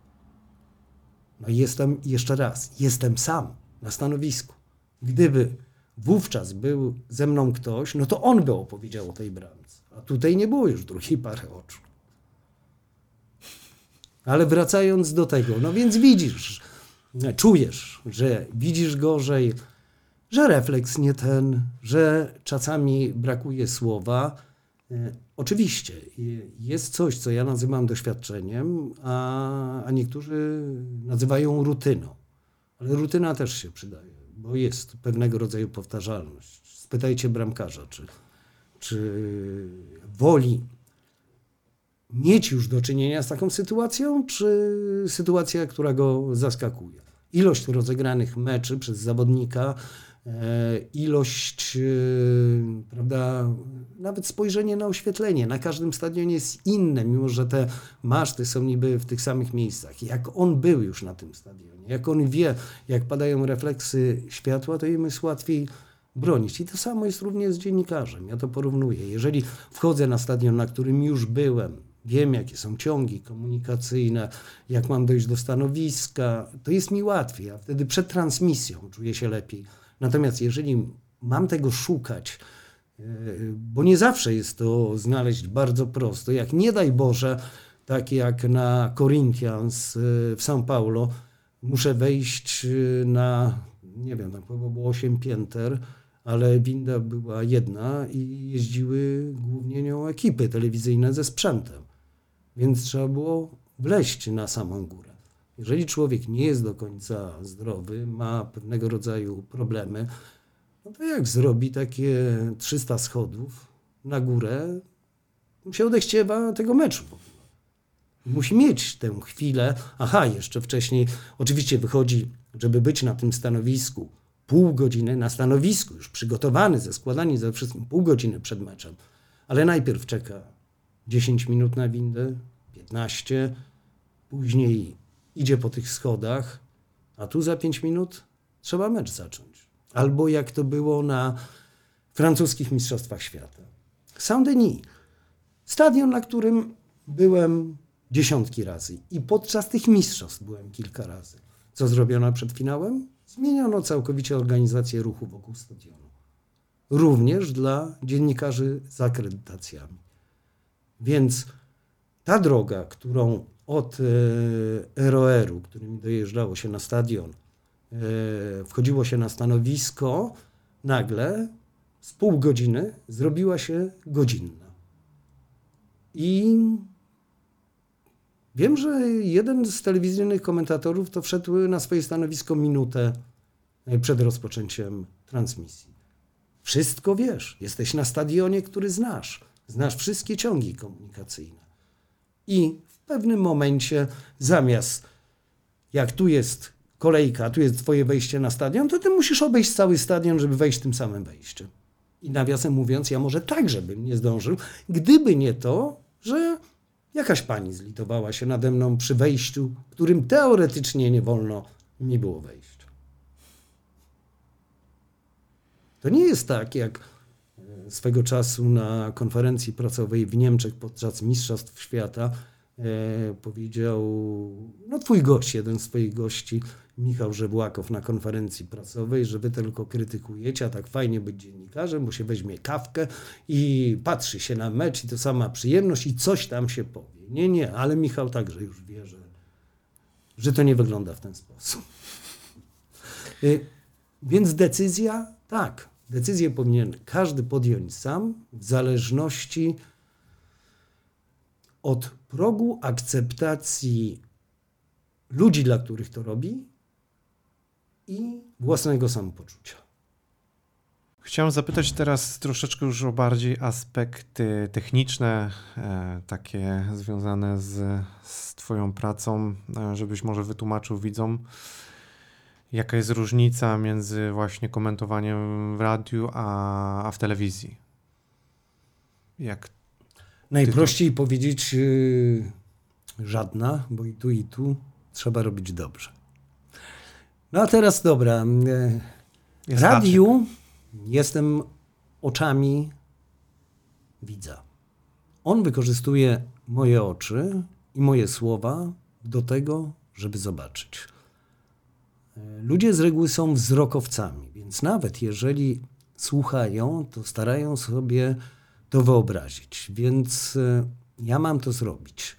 No i jestem, jeszcze raz, jestem sam na stanowisku. Gdyby wówczas był ze mną ktoś, no to on by opowiedział o tej bramce. A tutaj nie było już drugiej pary oczu. Ale wracając do tego, no więc widzisz, czujesz, że widzisz gorzej, że refleks nie ten, że czasami brakuje słowa. E, oczywiście jest coś, co ja nazywam doświadczeniem, a, a niektórzy nazywają rutyną. Ale rutyna też się przydaje, bo jest pewnego rodzaju powtarzalność. Spytajcie bramkarza, czy, czy woli mieć już do czynienia z taką sytuacją, czy sytuacja, która go zaskakuje. Ilość rozegranych meczy przez zawodnika ilość, e, prawda, nawet spojrzenie na oświetlenie. Na każdym stadionie jest inne, mimo że te maszty są niby w tych samych miejscach. Jak on był już na tym stadionie, jak on wie, jak padają refleksy światła, to im jest łatwiej bronić. I to samo jest również z dziennikarzem. Ja to porównuję. Jeżeli wchodzę na stadion, na którym już byłem, wiem jakie są ciągi komunikacyjne, jak mam dojść do stanowiska, to jest mi łatwiej, a wtedy przed transmisją czuję się lepiej. Natomiast jeżeli mam tego szukać, e, bo nie zawsze jest to znaleźć bardzo prosto, jak nie daj Boże, tak jak na Corinthians e, w São Paulo, muszę wejść e, na, nie wiem, tam było 8 pięter, ale winda była jedna i jeździły głównie nią ekipy telewizyjne ze sprzętem. Więc trzeba było wleść na samą górę. Jeżeli człowiek nie jest do końca zdrowy, ma pewnego rodzaju problemy, no to jak zrobi takie 300 schodów na górę, się odechciewa tego meczu. Musi mieć tę chwilę. Aha, jeszcze wcześniej, oczywiście wychodzi, żeby być na tym stanowisku, pół godziny na stanowisku, już przygotowany, ze składani ze wszystkim, pół godziny przed meczem. Ale najpierw czeka 10 minut na windę, 15, później idzie po tych schodach, a tu za 5 minut trzeba mecz zacząć. Albo jak to było na francuskich Mistrzostwach Świata. Saint-Denis, stadion, na którym byłem dziesiątki razy i podczas tych mistrzostw byłem kilka razy. Co zrobiono przed finałem? Zmieniono całkowicie organizację ruchu wokół stadionu. Również dla dziennikarzy z akredytacjami. Więc ta droga, którą od e, ROR-u, którym dojeżdżało się na stadion, e, wchodziło się na stanowisko, nagle z pół godziny zrobiła się godzinna. I wiem, że jeden z telewizyjnych komentatorów to wszedł na swoje stanowisko minutę przed rozpoczęciem transmisji. Wszystko wiesz. Jesteś na stadionie, który znasz. Znasz wszystkie ciągi komunikacyjne. I pewnym momencie, zamiast jak tu jest kolejka, tu jest twoje wejście na stadion, to ty musisz obejść cały stadion, żeby wejść tym samym wejściem. I nawiasem mówiąc, ja może także bym nie zdążył, gdyby nie to, że jakaś pani zlitowała się nade mną przy wejściu, którym teoretycznie nie wolno mi było wejść. To nie jest tak, jak e, swego czasu na konferencji prasowej w Niemczech podczas Mistrzostw Świata powiedział, no twój gość, jeden z swoich gości, Michał Żebłakow na konferencji prasowej, że wy tylko krytykujecie, a tak fajnie być dziennikarzem, bo się weźmie kawkę i patrzy się na mecz i to sama przyjemność i coś tam się powie. Nie, nie, ale Michał także już wie, że, że to nie wygląda w ten sposób. E, więc decyzja, tak, Decyzję powinien każdy podjąć sam, w zależności od progu akceptacji ludzi, dla których to robi i własnego samopoczucia. Chciałem zapytać teraz troszeczkę już o bardziej aspekty techniczne, e, takie związane z, z Twoją pracą, e, żebyś może wytłumaczył widzom, Jaka jest różnica między właśnie komentowaniem w radiu a, a w telewizji? Jak Najprościej to... powiedzieć yy, żadna, bo i tu, i tu trzeba robić dobrze. No a teraz dobra. W radiu jestem oczami widza. On wykorzystuje moje oczy i moje słowa do tego, żeby zobaczyć. Ludzie z reguły są wzrokowcami, więc nawet jeżeli słuchają, to starają sobie to wyobrazić. Więc e, ja mam to zrobić.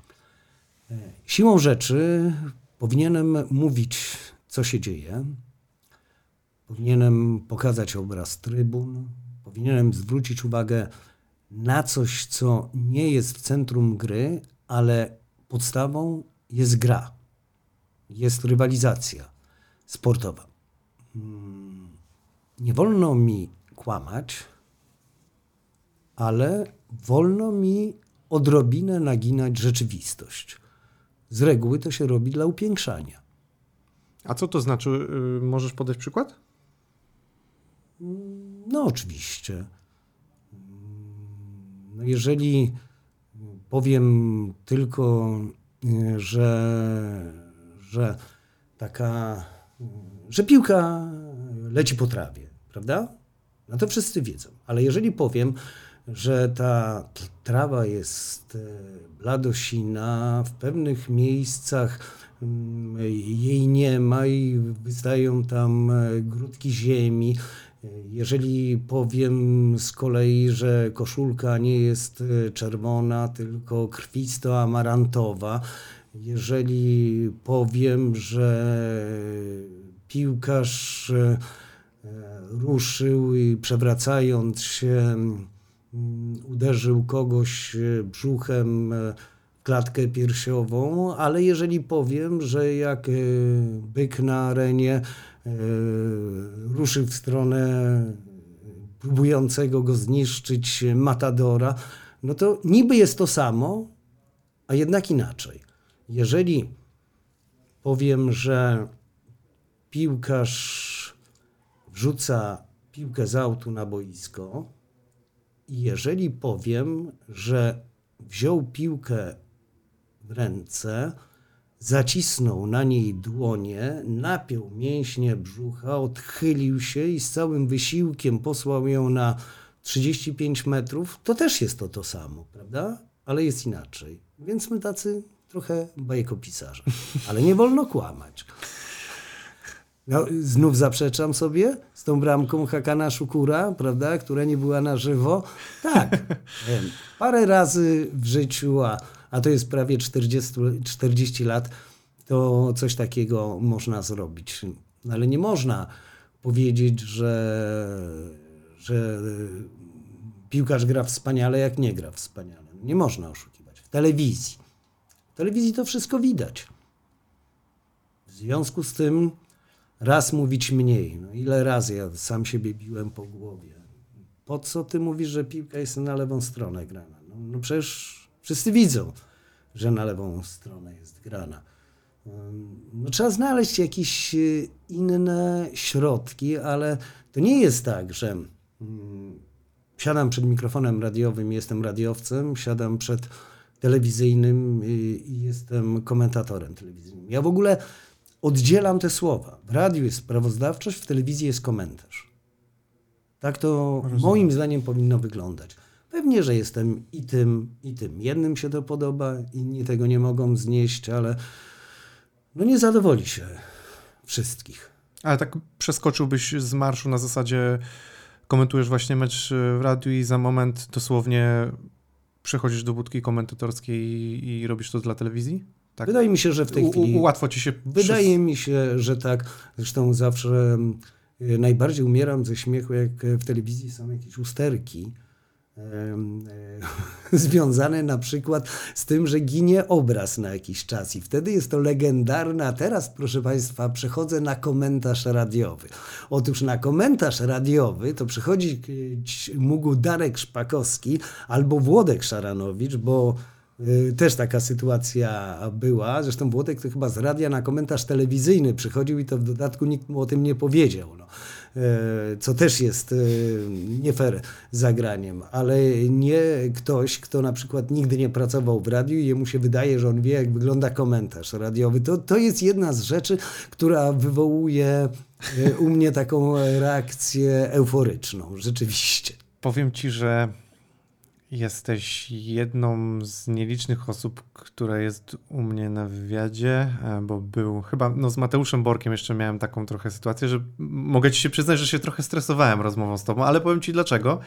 E, siłą rzeczy powinienem mówić, co się dzieje. Powinienem pokazać obraz trybun. Powinienem zwrócić uwagę na coś, co nie jest w centrum gry, ale podstawą jest gra, jest rywalizacja sportowa. Hmm, nie wolno mi kłamać, ale wolno mi odrobinę naginać rzeczywistość. Z reguły to się robi dla upiększania. A co to znaczy? Y, możesz podać przykład? No, oczywiście. No jeżeli powiem tylko, że, że taka, że piłka leci po trawie, prawda? No to wszyscy wiedzą. Ale jeżeli powiem, że ta trawa jest bladosina, w pewnych miejscach mm, jej nie ma i wystają tam grudki ziemi, jeżeli powiem z kolei, że koszulka nie jest e, czerwona, tylko krwisto-amarantowa, jeżeli powiem, że piłkarz e, ruszył i przewracając się uderzył kogoś e, brzuchem w klatkę piersiową, ale jeżeli powiem, że jak byk na arenie E, ruszył w stronę próbującego go zniszczyć Matadora, no to niby jest to samo, a jednak inaczej. Jeżeli powiem, że piłkarz wrzuca piłkę z autu na boisko jeżeli powiem, że wziął piłkę w ręce, Zacisnął na niej dłonie, napiął mięśnie brzucha, odchylił się i z całym wysiłkiem posłał ją na 35 metrów. To też jest to to samo, prawda? Ale jest inaczej. Więc my tacy trochę bajkopisarze. Ale nie wolno kłamać. No, znów zaprzeczam sobie z tą bramką Hakana Szukura, prawda, która nie była na żywo. Tak, parę razy w życiu, a a to jest prawie 40, 40 lat, to coś takiego można zrobić. Ale nie można powiedzieć, że, że piłkarz gra wspaniale, jak nie gra wspaniale. Nie można oszukiwać. W telewizji. W telewizji to wszystko widać. W związku z tym raz mówić mniej. No ile razy ja sam siebie biłem po głowie. Po co ty mówisz, że piłka jest na lewą stronę grana? No, no przecież Wszyscy widzą, że na lewą stronę jest grana. No, trzeba znaleźć jakieś e, inne środki, ale to nie jest tak, że mm, siadam przed mikrofonem radiowym, jestem radiowcem, siadam przed telewizyjnym i jestem komentatorem telewizyjnym. Ja w ogóle oddzielam te słowa. W radiu jest sprawozdawczość, w telewizji jest komentarz. Tak to Rozumiem. moim zdaniem powinno wyglądać. Pewnie, że jestem i tym, i tym. Jednym się to podoba, inni tego nie mogą znieść, ale no nie zadowoli się wszystkich. Ale tak przeskoczyłbyś z marszu na zasadzie komentujesz właśnie mecz w radiu i za moment dosłownie przechodzisz do budki komentatorskiej i, i robisz to dla telewizji? Tak. Wydaje mi się, że w tej chwili. U, łatwo ci się. Wydaje przez... mi się, że tak. Zresztą zawsze y, najbardziej umieram ze śmiechu, jak w telewizji są jakieś usterki E, związane na przykład z tym, że ginie obraz na jakiś czas i wtedy jest to legendarne. A teraz, proszę Państwa, przechodzę na komentarz radiowy. Otóż na komentarz radiowy to przychodzi mógł Darek Szpakowski albo Włodek Szaranowicz, bo też taka sytuacja była. Zresztą Włodek to chyba z radia na komentarz telewizyjny przychodził i to w dodatku nikt mu o tym nie powiedział. No. E, co też jest e, nie fair zagraniem, ale nie ktoś, kto na przykład nigdy nie pracował w radiu i jemu się wydaje, że on wie, jak wygląda komentarz radiowy. To, to jest jedna z rzeczy, która wywołuje u mnie taką reakcję euforyczną, rzeczywiście. Powiem ci, że Jesteś jedną z nielicznych osób, która jest u mnie na wywiadzie, e, bo był chyba, no z Mateuszem Borkiem jeszcze miałem taką trochę sytuację, że mogę ci się przyznać, że się trochę stresowałem rozmową z tobą, ale powiem ci dlaczego.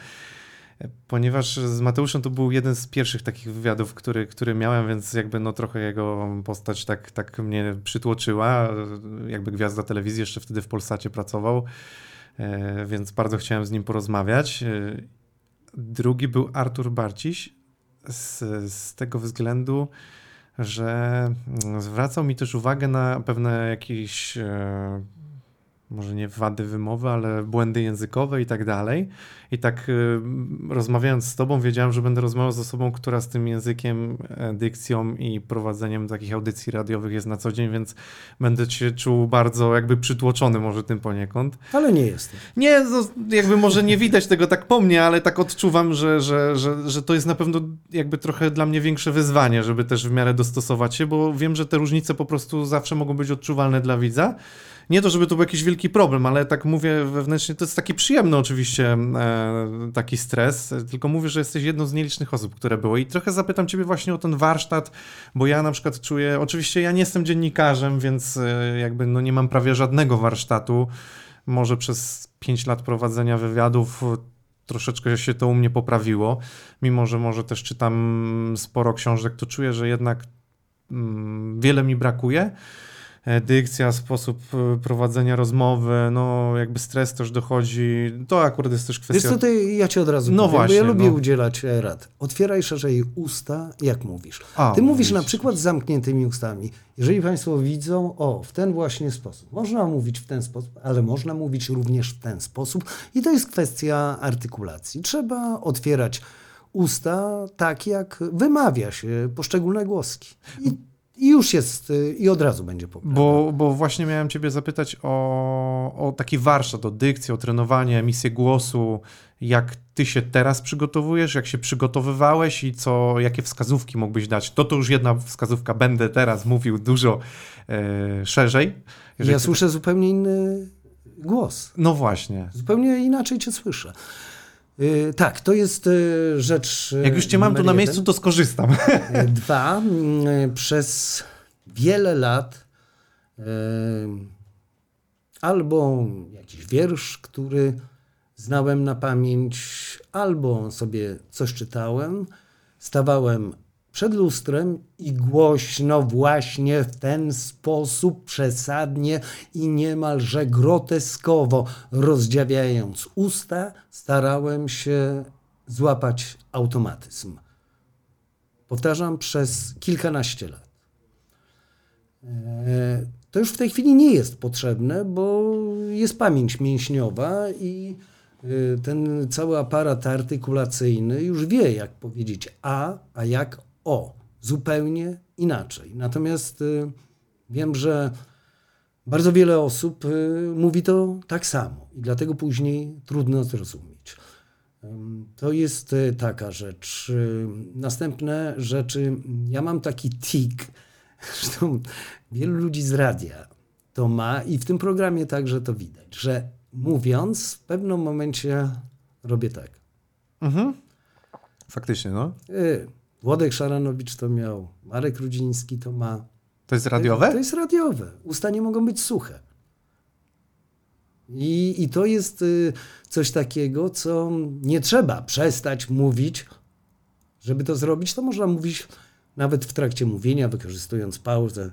E, ponieważ z Mateuszem to był jeden z pierwszych takich wywiadów, który, który miałem, więc jakby no trochę jego postać tak, tak mnie przytłoczyła. Jakby gwiazda telewizji jeszcze wtedy w Polsacie pracował, e, więc bardzo chciałem z nim porozmawiać. Drugi był Artur Barciś z, z tego względu, że zwracał mi też uwagę na pewne jakieś e, może nie wady wymowy, ale błędy językowe i tak dalej. I tak y, rozmawiając z tobą, wiedziałem, że będę rozmawiał z osobą, która z tym językiem, e, dykcją i prowadzeniem takich audycji radiowych jest na co dzień, więc będę się czuł bardzo jakby przytłoczony może tym poniekąd. Ale nie jestem. Nie, no, jakby może nie widać tego tak po mnie, ale tak odczuwam, że, że, że, że to jest na pewno jakby trochę dla mnie większe wyzwanie, żeby też w miarę dostosować się, bo wiem, że te różnice po prostu zawsze mogą być odczuwalne dla widza. Nie to, żeby to był jakiś wielki problem, ale tak mówię wewnętrznie, to jest taki przyjemny oczywiście e, taki stres, tylko mówię, że jesteś jedną z nielicznych osób, które było i trochę zapytam ciebie właśnie o ten warsztat, bo ja na przykład czuję, oczywiście ja nie jestem dziennikarzem, więc e, jakby no nie mam prawie żadnego warsztatu, może przez 5 lat prowadzenia wywiadów troszeczkę się to u mnie poprawiło, mimo że może też czytam sporo książek, to czuję, że jednak mm, wiele mi brakuje. Dykcja, sposób e, prowadzenia rozmowy, no jakby stres też dochodzi. To akurat jest też kwestia... Wiesz co, to ja ci od razu No powiem, właśnie, bo ja lubię no. udzielać e, rad. Otwieraj szerzej usta, jak mówisz. A, Ty mówisz na przykład z zamkniętymi ustami. Jeżeli Państwo widzą, o, w ten właśnie sposób. Można mówić w ten sposób, ale można mówić również w ten sposób. I to jest kwestia artykulacji. Trzeba otwierać usta tak, jak wymawia się poszczególne głoski. I, i już jest, y, i od razu będzie poprawa. Bo, bo właśnie miałem ciebie zapytać o, o taki warsztat, o dykcję, o trenowanie, emisję głosu. Jak ty się teraz przygotowujesz, jak się przygotowywałeś i co, jakie wskazówki mógłbyś dać? To to już jedna wskazówka, będę teraz mówił dużo e, szerzej. Ja ty- słyszę zupełnie inny głos. No właśnie. Zupełnie inaczej cię słyszę. Yy, tak, to jest yy, rzecz. yy, Jak już cię mam tu na jeden. miejscu, to skorzystam. Yy, Dwa, yy, przez wiele lat albo jakiś wiersz, który znałem na pamięć, albo sobie coś czytałem, stawałem przed lustrem i głośno właśnie w ten sposób przesadnie i niemalże groteskowo rozdziawiając usta, starałem się złapać automatyzm. Powtarzam przez kilkanaście lat. E, To już w tej chwili nie jest potrzebne, bo jest pamięć mięśniowa i e, ten cały aparat artykulacyjny już wie, jak powiedzieć A, a jak O. Zupełnie inaczej. Natomiast e, wiem, że bardzo wiele osób e, mówi to tak samo i dlatego później trudno zrozumieć. To jest e, taka rzecz. Następne rzeczy. Ja mam taki tik, zresztą wielu ludzi z radia to ma i w tym programie także to widać, że mówiąc w pewnym momencie robię tak. Mhm. Faktycznie, no. Y, Włodek Szaranowicz to miał, Marek Rudziński to ma. To jest radiowe? To jest radiowe. Usta nie mogą być suche. I, I to jest y, coś takiego, co nie trzeba przestać mówić. Żeby to zrobić, to można mówić nawet w trakcie mówienia, wykorzystując pauzę,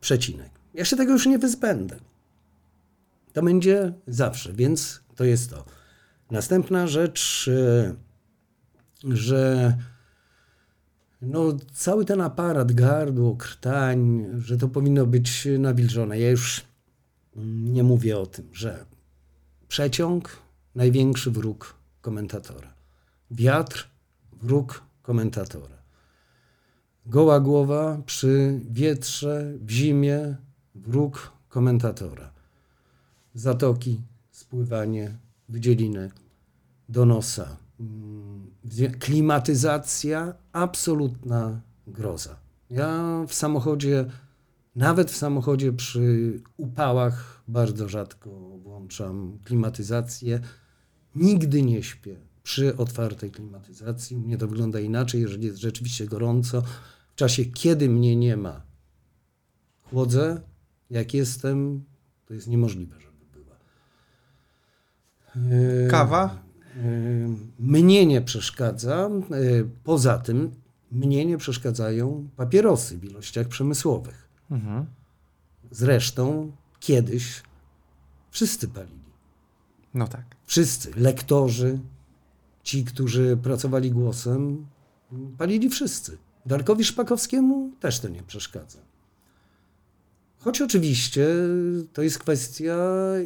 przecinek. Ja się tego już nie wyzbędę. To będzie zawsze, więc to jest to. Następna rzecz, y, że no, cały ten aparat, gardło, krtań, że to powinno być nawilżone. Ja już nie mówię o tym, że przeciąg największy wróg komentatora. Wiatr wróg komentatora. Goła głowa przy wietrze w zimie wróg komentatora. Zatoki, spływanie, wydzieliny do nosa. Klimatyzacja, absolutna groza. Ja w samochodzie, nawet w samochodzie przy upałach bardzo rzadko włączam klimatyzację. Nigdy nie śpię przy otwartej klimatyzacji. U mnie to wygląda inaczej, jeżeli jest rzeczywiście gorąco. W czasie, kiedy mnie nie ma, chłodzę. Jak jestem, to jest niemożliwe, żeby była. Yy, Kawa? Yy, Mnie nie przeszkadza. yy, Poza tym, mnie nie przeszkadzają papierosy w ilościach przemysłowych. Mhm. Zresztą kiedyś wszyscy palili. No tak. Wszyscy, lektorzy, ci, którzy pracowali głosem, palili wszyscy. Darkowi Szpakowskiemu też to nie przeszkadza. Choć oczywiście to jest kwestia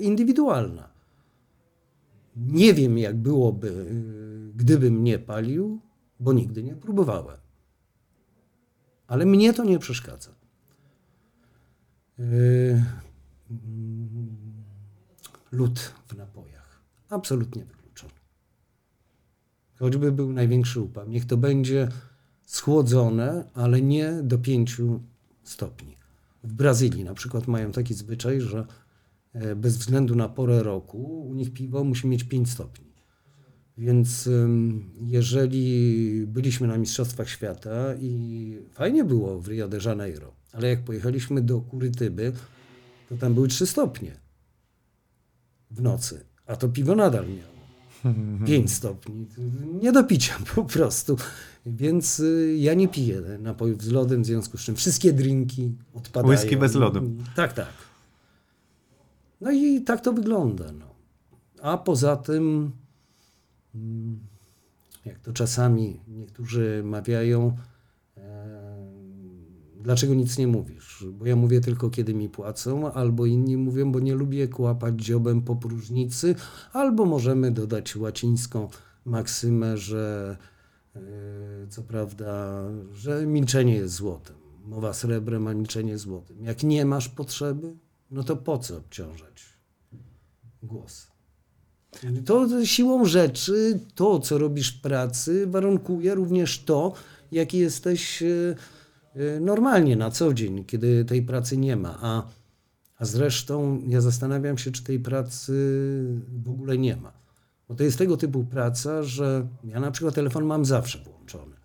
indywidualna. Nie wiem, jak byłoby, y, gdybym nie palił, bo nigdy nie próbowałem. Ale mnie to nie przeszkadza. Yy, lód w napojach. Absolutnie wykluczony. Choćby był największy upał. Niech to będzie schłodzone, ale nie do 5 stopni. W Brazylii na przykład mają taki zwyczaj, że bez względu na porę roku u nich piwo musi mieć 5 stopni. Więc jeżeli byliśmy na Mistrzostwach Świata i fajnie było w Rio de Janeiro, ale jak pojechaliśmy do Kurytyby, to tam były 3 stopnie w nocy, a to piwo nadal miało 5 stopni. Nie do picia po prostu. Więc y, ja nie piję napojów z lodem, w związku z czym wszystkie drinki odpadają. Whisky bez lodu. Tak, tak. No i tak to wygląda. No. A poza tym, mm, jak to czasami niektórzy mawiają, e, dlaczego nic nie mówisz? Bo ja mówię tylko, kiedy mi płacą, albo inni mówią, bo nie lubię kłapać dziobem po próżnicy, albo możemy dodać łacińską maksymę, że e, co prawda, że milczenie jest złotem. Mowa srebrem, a milczenie złotem. Jak nie masz potrzeby, no to po co obciążać głos? To siłą rzeczy, to co robisz w pracy, warunkuje również to, jaki jesteś e, e, normalnie na co dzień, kiedy tej pracy nie ma. A, a zresztą ja zastanawiam się, czy tej pracy w ogóle nie ma. Bo to jest tego typu praca, że ja na przykład telefon mam zawsze włączony.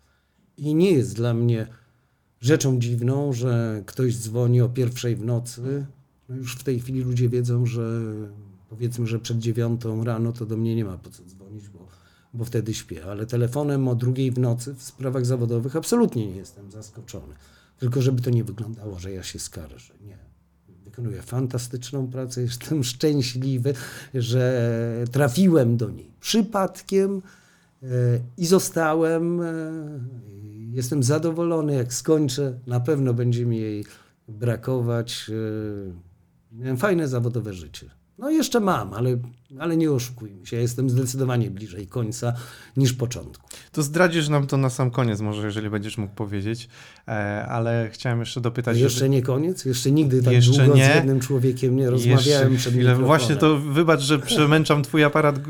I nie jest dla mnie rzeczą dziwną, że ktoś dzwoni o pierwszej w nocy. No już w tej chwili ludzie wiedzą, że powiedzmy, że przed dziewiątą rano to do mnie nie ma po co dzwonić, bo, bo wtedy śpię. Ale telefonem o drugiej w nocy w sprawach zawodowych absolutnie nie jestem zaskoczony. Tylko żeby to nie wyglądało, że ja się skarżę. Nie. Wykonuję fantastyczną pracę, jestem szczęśliwy, że trafiłem do niej przypadkiem e, i zostałem. e, Jestem zadowolony, jak skończę. Na pewno będzie mi jej brakować. Miałem fajne zawodowe życie. No jeszcze mam, ale, ale nie oszukujmy się. Ja jestem zdecydowanie bliżej końca niż początku. To zdradzisz nam to na sam koniec, może jeżeli będziesz mógł powiedzieć, e, ale chciałem jeszcze dopytać. Jeszcze nie koniec? Jeszcze nigdy tak Jeszcze długo nie. z jednym człowiekiem nie rozmawiałem Jeszcze przed mikrofonem. Właśnie to wybacz, że przemęczam twój aparat e,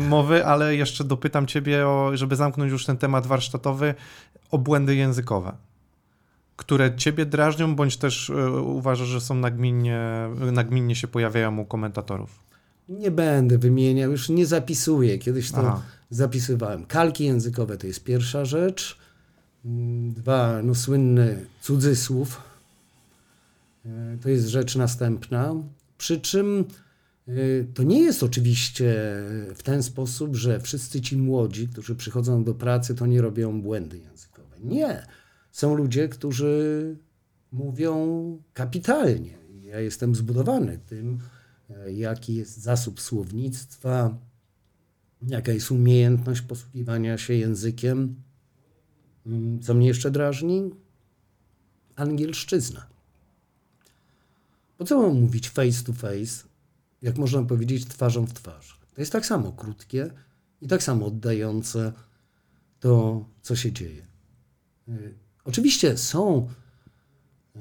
mowy, ale jeszcze dopytam ciebie, o, żeby zamknąć już ten temat warsztatowy, o błędy językowe, które ciebie drażnią, bądź też e, uważasz, że są nagminnie, nagminnie się pojawiają u komentatorów. Nie będę wymieniał, już nie zapisuję. Kiedyś to Aha. zapisywałem. Kalki językowe to jest pierwsza rzecz. Mm, Dwa, no słynny cudzysłów. E, To jest rzecz następna. Przy czym e, to nie jest oczywiście w ten sposób, że wszyscy ci młodzi, którzy przychodzą do pracy, to nie robią błędy językowe. Nie. Są ludzie, którzy mówią kapitalnie. Ja jestem zbudowany tym, e, jaki jest zasób słownictwa, jaka jest umiejętność posługiwania się językiem. Mm, Co mnie jeszcze drażni? Angielszczyzna. Po co mam mówić face to face, jak można powiedzieć twarzą w twarz? To jest tak samo krótkie i tak samo oddające to, co się dzieje. Oczywiście są e,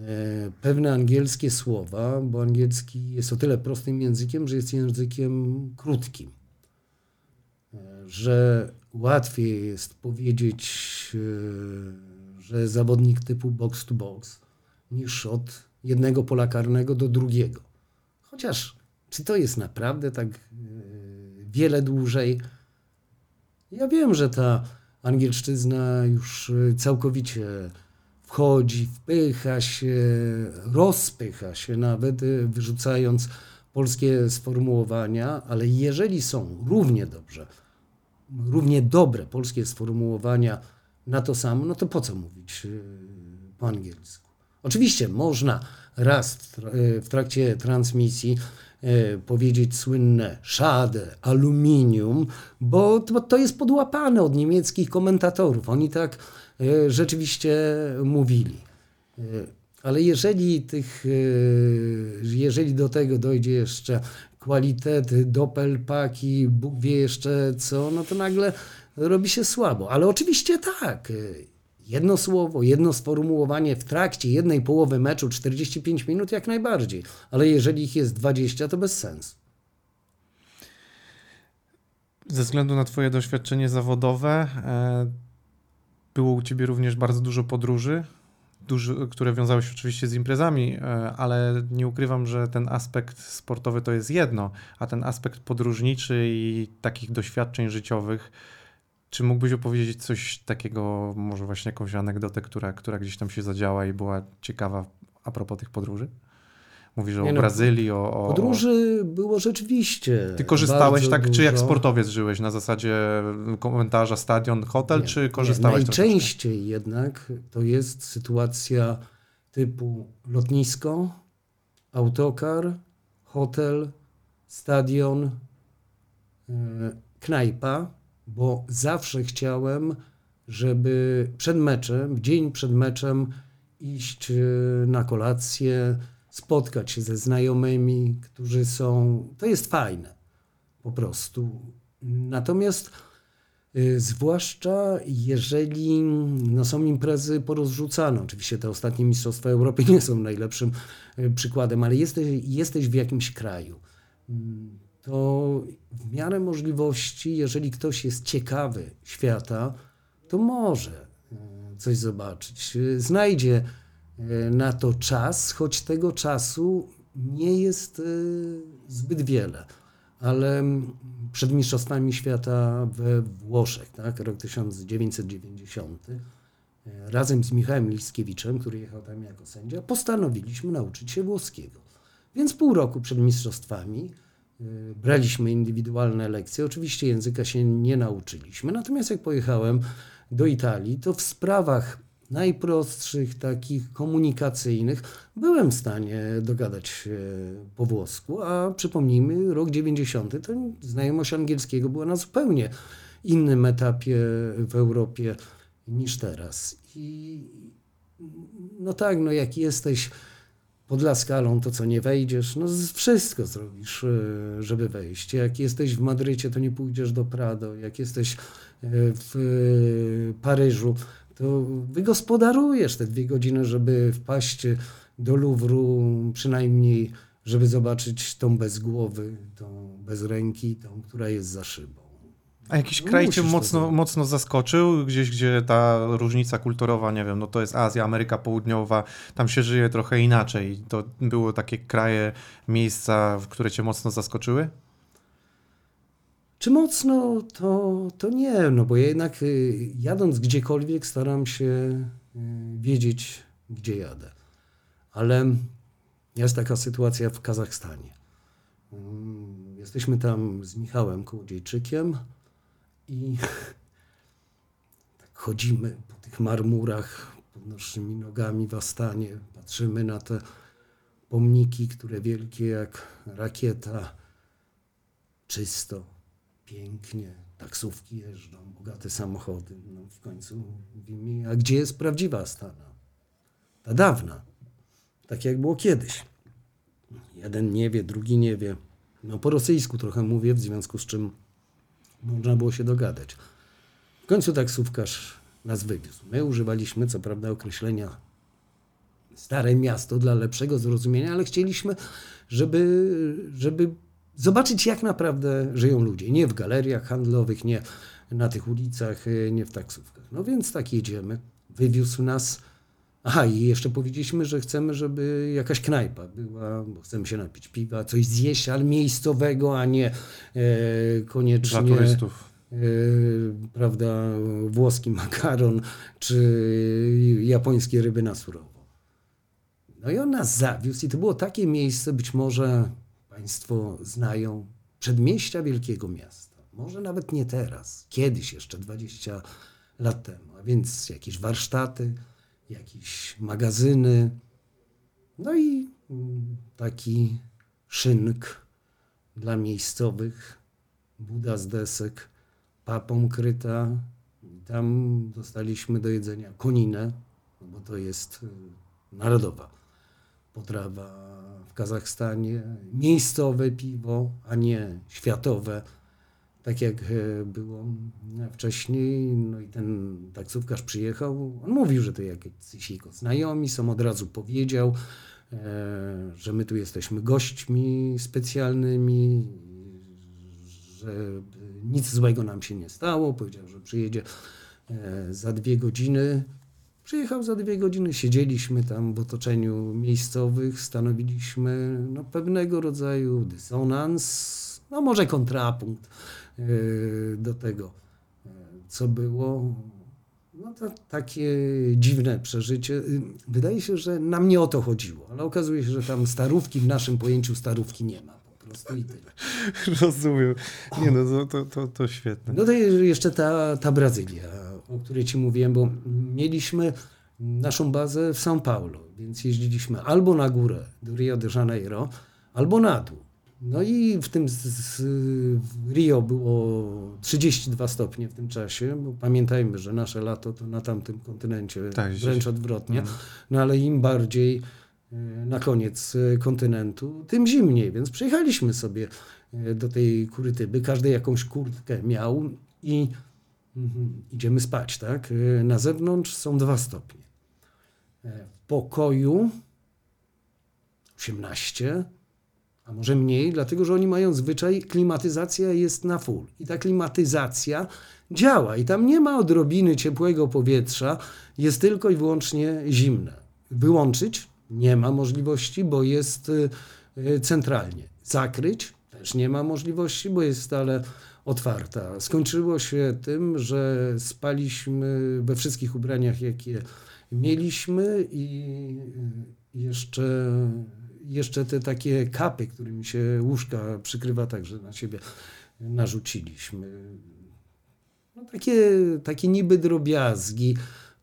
pewne angielskie słowa, bo angielski jest o tyle prostym językiem, że jest językiem krótkim. E, Że łatwiej jest powiedzieć, e, że zawodnik typu box to box, niż od jednego pola karnego do drugiego. Chociaż czy to jest naprawdę tak wiele dłużej? Ja wiem, że ta angielszczyzna już e, całkowicie wchodzi, wpycha się, rozpycha się nawet, e, wyrzucając polskie sformułowania, ale jeżeli są równie dobrze, równie dobre polskie sformułowania na to samo, no to po co mówić e, po angielsku? Oczywiście można raz w tra- w trakcie transmisji powiedzieć słynne szade, aluminium, bo to, jest podłapane od niemieckich komentatorów. Oni tak e, rzeczywiście mówili. E, Ale jeżeli, tych, jeżeli do tego dojdzie jeszcze kwalitet, doppelpaki, Bóg wie jeszcze co, no to nagle robi się słabo. Ale oczywiście tak. Jedno słowo, jedno sformułowanie w trakcie jednej połowy meczu 45 minut jak najbardziej. Ale jeżeli ich jest 20, to bez sensu. Ze względu na Twoje doświadczenie zawodowe, e, było u Ciebie również bardzo dużo podróży, duży, które wiązały się oczywiście z imprezami, e, ale nie ukrywam, że ten aspekt sportowy to jest jedno, a ten aspekt podróżniczy i takich doświadczeń życiowych. Czy mógłbyś opowiedzieć coś takiego, może właśnie jakąś anegdotę, która, która gdzieś tam się zadziała i była ciekawa a propos tych podróży? Mówisz o no, Brazylii, o, o, Podróży było rzeczywiście. Ty korzystałeś tak, czy jak dużo. sportowiec żyłeś na zasadzie komentarza, stadion, hotel, Nie, czy korzystałeś nie, troszeczkę? Najczęściej jednak to jest sytuacja typu lotnisko, autokar, hotel, stadion, e, knajpa, bo zawsze chciałem, żeby przed meczem, dzień przed meczem iść e, na kolację, spotkać się ze znajomymi, którzy są. To jest fajne po prostu. Natomiast y, zwłaszcza jeżeli no, są imprezy porozrzucane. Oczywiście te ostatnie Mistrzostwa Europy nie są najlepszym y, przykładem, ale jesteś, jesteś w jakimś kraju. To w miarę możliwości, jeżeli ktoś jest ciekawy świata, to może y, coś zobaczyć. Y, Znajdzie y, na to czas, choć tego czasu nie jest zbyt wiele. Ale przed Mistrzostwami Świata we Włoszech, tak, rok 1990, y, razem z Michałem Liskiewiczem, który jechał tam jako sędzia, postanowiliśmy nauczyć się włoskiego. Więc pół roku przed Mistrzostwami braliśmy indywidualne lekcje. Oczywiście języka się nie nauczyliśmy, natomiast jak pojechałem do Italii, to w sprawach najprostszych, takich komunikacyjnych, byłem w stanie dogadać się po włosku, a przypomnijmy, rok 90 to znajomość angielskiego była na zupełnie innym etapie w Europie niż teraz. I no tak, no jak jesteś pod Laskalą, to co nie wejdziesz, no wszystko zrobisz, e, żeby wejść. Jak jesteś w Madrycie, to nie pójdziesz do Prado. Jak jesteś e, w e, Paryżu, to wygospodarujesz te dwie godziny, żeby wpaść do Louvru, przynajmniej żeby zobaczyć tą bez głowy, tą bez ręki, tą, która jest za szybą. A jakiś kraj cię mocno, mocno zaskoczył, gdzieś, gdzie ta różnica kulturowa, nie wiem, no to jest Azja, Ameryka Południowa, tam się żyje trochę inaczej. To były takie kraje, miejsca, w które cię mocno zaskoczyły? Czy mocno, to, to nie, no bo ja jednak y, jadąc gdziekolwiek staram się y, wiedzieć, gdzie jadę. Ale jest taka sytuacja w Kazachstanie. Mm, Jesteśmy tam z Michałem Kołodziejczykiem i tak chodzimy po tych marmurach pod naszymi nogami w Astanie. Patrzymy na te pomniki, które wielkie jak rakieta, czysto, pięknie, taksówki jeżdżą, bogate samochody. No w końcu mówimy, a gdzie jest prawdziwa Astana? Ta dawna, tak jak było kiedyś. Jeden nie wie, drugi nie wie. No po rosyjsku trochę mówię, w związku z czym można było się dogadać. W końcu taksówkarz nas wywiózł. My używaliśmy, co prawda, określenia stare miasto dla lepszego zrozumienia, ale chcieliśmy, żeby, żeby zobaczyć, jak naprawdę żyją ludzie. Nie w galeriach handlowych, nie na tych ulicach, nie w taksówkach. No więc tak jedziemy. Wywiózł nas. Aha, i jeszcze powiedzieliśmy, że chcemy, żeby jakaś knajpa była, bo chcemy się napić piwa, coś zjeść, ale miejscowego, a nie e, koniecznie Dla turystów. yy, prawda, włoski makaron czy japońskie ryby na surowo. No i on nas zawiózł i to było takie miejsce, być może Państwo znają, przedmieścia wielkiego miasta. Może nawet nie teraz, kiedyś jeszcze, 20 lat temu. A więc jakieś warsztaty, jakieś magazyny, no i mm, taki szynk dla miejscowych, buda z desek, papą kryta. Tam dostaliśmy do jedzenia koninę, no bo to jest y, narodowa potrawa w Kazachstanie, miejscowe piwo, a nie światowe, tak jak e, było wcześniej. No i ten taksówkarz przyjechał, on mówił, że to jakiś jego znajomi są, od razu powiedział, e, że my tu jesteśmy gośćmi specjalnymi, że nic złego nam się nie stało. Powiedział, że przyjedzie e, za dwie godziny. Przyjechał za dwie godziny, siedzieliśmy tam w otoczeniu miejscowych, stanowiliśmy no, pewnego rodzaju dysonans, no może kontrapunkt do tego, yy, co było. No to takie dziwne przeżycie. Yy, Wydaje się, że nam nie o to chodziło, ale okazuje się, że tam starówki w naszym pojęciu starówki nie ma po prostu i tyle. Rozumiem. Nie no, to, to, to, to świetne. No to jeszcze ta, ta Brazylia, o której ci mówiłem, bo mieliśmy naszą bazę w São Paulo, więc jeździliśmy albo na górę do Rio de Janeiro, albo na dół. No i w tym z, z, Rio było 32 stopnie w tym czasie, bo pamiętajmy, że nasze lato to na tamtym kontynencie Tak, wręcz odwrotnie. Mm. No ale im bardziej e, na koniec e, kontynentu, tym zimniej, więc przyjechaliśmy sobie e, do tej Kurytyby. Każdy jakąś kurtkę miał i mhm, idziemy spać, tak? Na zewnątrz są dwa stopnie. W pokoju 18, a może mniej, dlatego że oni mają zwyczaj, klimatyzacja jest na full. I ta klimatyzacja działa i tam nie ma odrobiny ciepłego powietrza, jest tylko i wyłącznie zimne. Wyłączyć nie ma możliwości, bo jest y, y, centralnie. Zakryć też nie ma możliwości, bo jest stale otwarta. Skończyło się tym, że spaliśmy we wszystkich ubraniach, jakie mieliśmy i y, jeszcze, jeszcze te takie kapy, którymi się łóżka przykrywa, także na siebie narzuciliśmy. No takie, takie niby drobiazgi,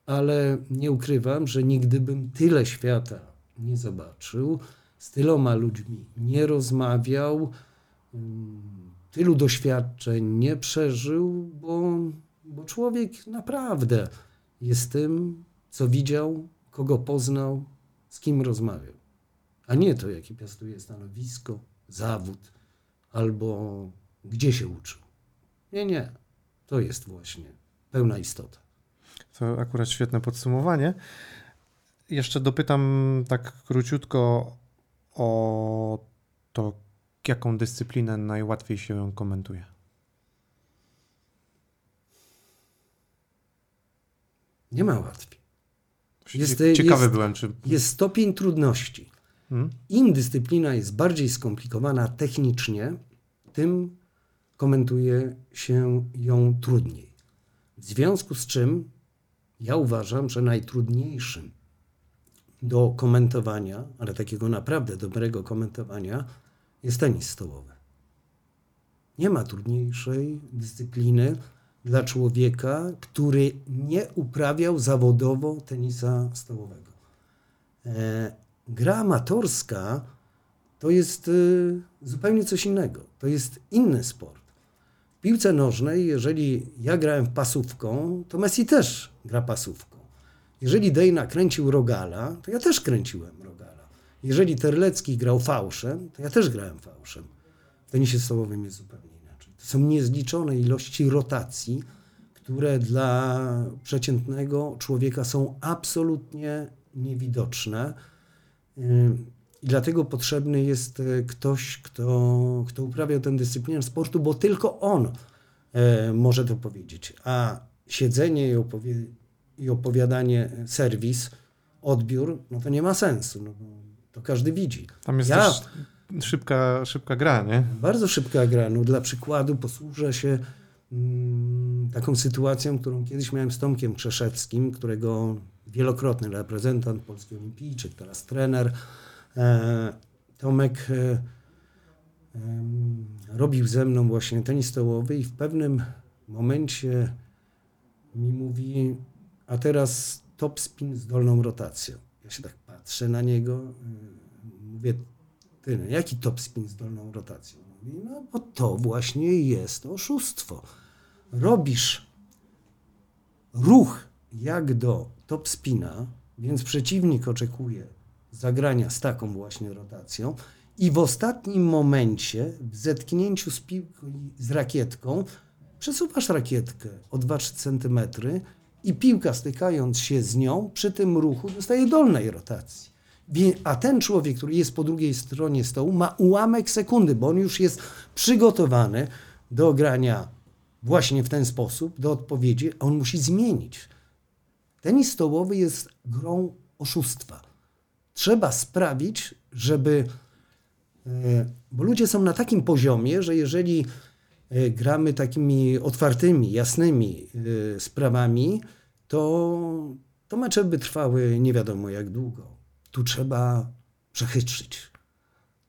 ale nie ukrywam, że nigdy bym tyle świata nie zobaczył, z tyloma ludźmi nie rozmawiał, tylu doświadczeń nie przeżył, bo, bo człowiek naprawdę jest tym, co widział, kogo poznał, z kim rozmawiał. A nie to, jakie piastuje stanowisko, zawód albo gdzie się uczył. Nie, nie. To jest właśnie pełna istota. To akurat świetne podsumowanie. Jeszcze dopytam tak króciutko o to, jaką dyscyplinę najłatwiej się komentuje. Nie ma łatwiej. Jest- Cie- Ciekawy jest- byłem, czy. Jest stopień trudności. Im dyscyplina jest bardziej skomplikowana technicznie, tym komentuje się ją trudniej. W związku z czym ja uważam, że najtrudniejszym do komentowania, ale takiego naprawdę dobrego komentowania, jest tenis stołowy. Nie ma trudniejszej dyscypliny dla człowieka, który nie uprawiał zawodowo tenisa stołowego. E, gra amatorska to jest y, zupełnie coś innego. To jest inny sport. W piłce nożnej, jeżeli ja grałem pasówką, to Messi też gra pasówką. Jeżeli Dejna kręcił rogala, to ja też kręciłem rogala. Jeżeli Terlecki grał fałszem, to ja też grałem fałszem. W tenisie stołowym jest zupełnie inaczej. To są niezliczone ilości rotacji, które dla przeciętnego człowieka są absolutnie niewidoczne. Ym, I dlatego potrzebny jest e, ktoś, kto, kto uprawia tę dyscyplinę sportu, bo tylko on e, może to powiedzieć. A siedzenie i, opowie- i opowiadanie, e, serwis, odbiór, no to nie ma sensu. No, to każdy widzi. Tam jest Ja- też szybka, szybka gra, nie? Bardzo szybka gra. No, dla przykładu posłużę się mm, taką sytuacją, którą kiedyś miałem z Tomkiem Krzeszewskim, którego wielokrotny reprezentant, polski olimpijczyk, teraz trener. E, Tomek e, robił ze mną właśnie tenis stołowy i w pewnym momencie mi mówi, a teraz top spin z dolną rotacją. Ja się tak patrzę na niego, y, mówię, ty, no jaki top spin z dolną rotacją? Mówi, no bo to właśnie jest oszustwo. Robisz ruch jak do top spina, Więc przeciwnik oczekuje zagrania z taką właśnie rotacją i w ostatnim momencie, w zetknięciu z piłką, z rakietką, przesuwasz rakietkę o 2-3 cm i piłka stykając się z nią, przy tym ruchu dostaje dolnej rotacji. A ten człowiek, który jest po drugiej stronie stołu, ma ułamek sekundy, bo on już jest przygotowany do grania właśnie w ten sposób, do odpowiedzi, a on musi zmienić. Tenis stołowy jest grą oszustwa. Trzeba sprawić, żeby. E, bo ludzie są na takim poziomie, że jeżeli e, gramy takimi otwartymi, jasnymi e, sprawami, to, to mecze by trwały nie wiadomo jak długo. Tu trzeba przechytrzyć.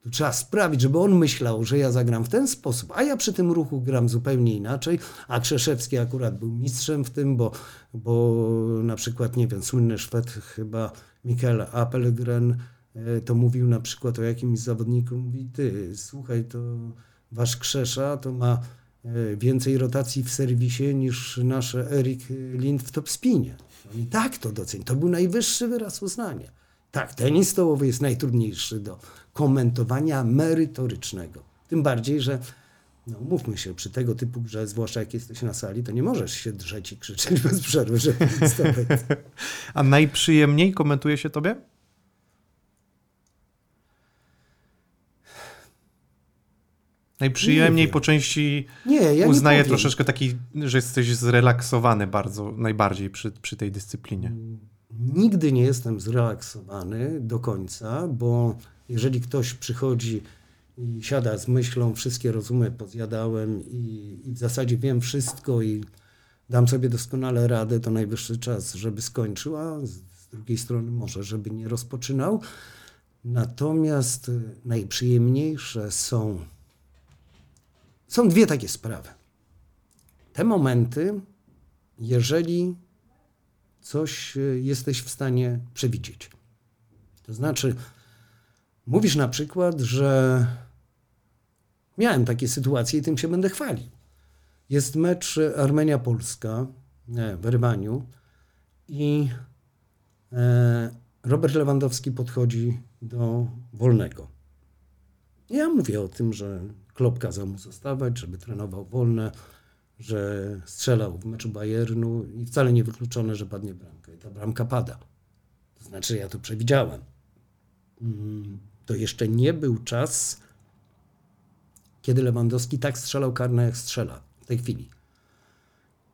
Tu trzeba sprawić, żeby on myślał, że ja zagram w ten sposób, a ja przy tym ruchu gram zupełnie inaczej. A Krzeszewski akurat był mistrzem w tym, bo, bo na przykład, nie wiem, słynny Szwed chyba Mikael Appelgren e, to mówił na przykład o jakimś zawodniku, mówi ty, słuchaj, to wasz Krzesza to ma e, więcej rotacji w serwisie niż nasz Erik Lind w topspinie. Oni tak to docenił. To był najwyższy wyraz uznania. Tak, tenis stołowy jest najtrudniejszy do komentowania merytorycznego. Tym bardziej, że no, mówmy się, przy tego typu grze, zwłaszcza jak jesteś na sali, to nie możesz się drzeć i krzyczeć bez przerwy, żeby A najprzyjemniej komentuje się tobie? Najprzyjemniej po części nie, ja uznaję nie troszeczkę taki, że jesteś zrelaksowany bardzo, najbardziej przy, przy tej dyscyplinie. Nigdy nie jestem zrelaksowany do końca, bo jeżeli ktoś przychodzi i siada z myślą, wszystkie rozumy pozjadałem i, i w zasadzie wiem wszystko i dam sobie doskonale radę, to najwyższy czas, żeby skończył, a z, z drugiej strony może, żeby nie rozpoczynał. Natomiast najprzyjemniejsze są, są dwie takie sprawy. Te momenty, jeżeli coś jesteś w stanie przewidzieć. To znaczy, Mówisz na przykład, że miałem takie sytuacje i tym się będę chwalił. Jest mecz Armenia-Polska w Rywaniu i e, Robert Lewandowski podchodzi do Wolnego. Ja mówię o tym, że Klopp kazał mu zostawać, żeby trenował wolne, że strzelał w meczu Bayernu i wcale nie wykluczone, że padnie bramka. I ta bramka pada. To znaczy, ja to przewidziałem. Mm to jeszcze nie był czas, kiedy Lewandowski tak strzelał karne, jak strzela w tej chwili.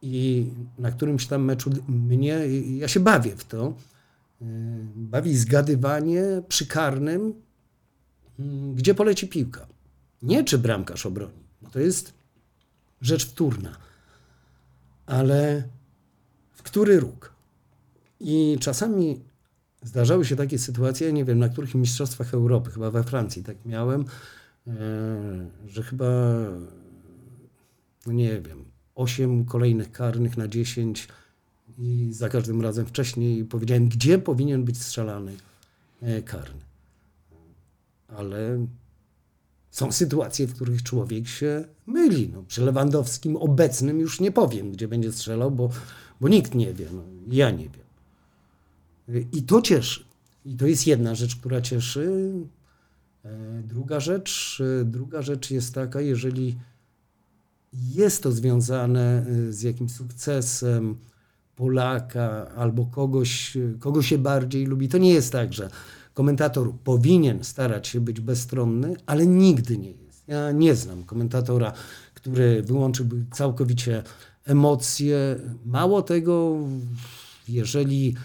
I na którymś tam meczu mnie, ja się bawię w to, e, bawi zgadywanie przy karnym, mm, gdzie poleci piłka. Nie czy bramkarz obroni, to jest rzecz wtórna, ale w który róg. I czasami Zdarzały się takie sytuacje, nie wiem, na których mistrzostwach Europy, chyba we Francji tak miałem, e, że chyba, no nie wiem, 8 kolejnych karnych na 10 i za każdym razem wcześniej powiedziałem, gdzie powinien być strzelany e, karny. Ale są sytuacje, w których człowiek się myli. No, przy Lewandowskim obecnym już nie powiem, gdzie będzie strzelał, bo, bo nikt nie wie. No, ja nie wiem. I to cieszy. I to jest jedna rzecz, która cieszy. E, druga rzecz, e, druga rzecz jest taka, jeżeli jest to związane e, z jakimś sukcesem Polaka albo kogoś, kogo się bardziej lubi, to nie jest tak, że komentator powinien starać się być bezstronny, ale nigdy nie jest. Ja nie znam komentatora, który wyłączyłby całkowicie emocje. Mało tego, jeżeli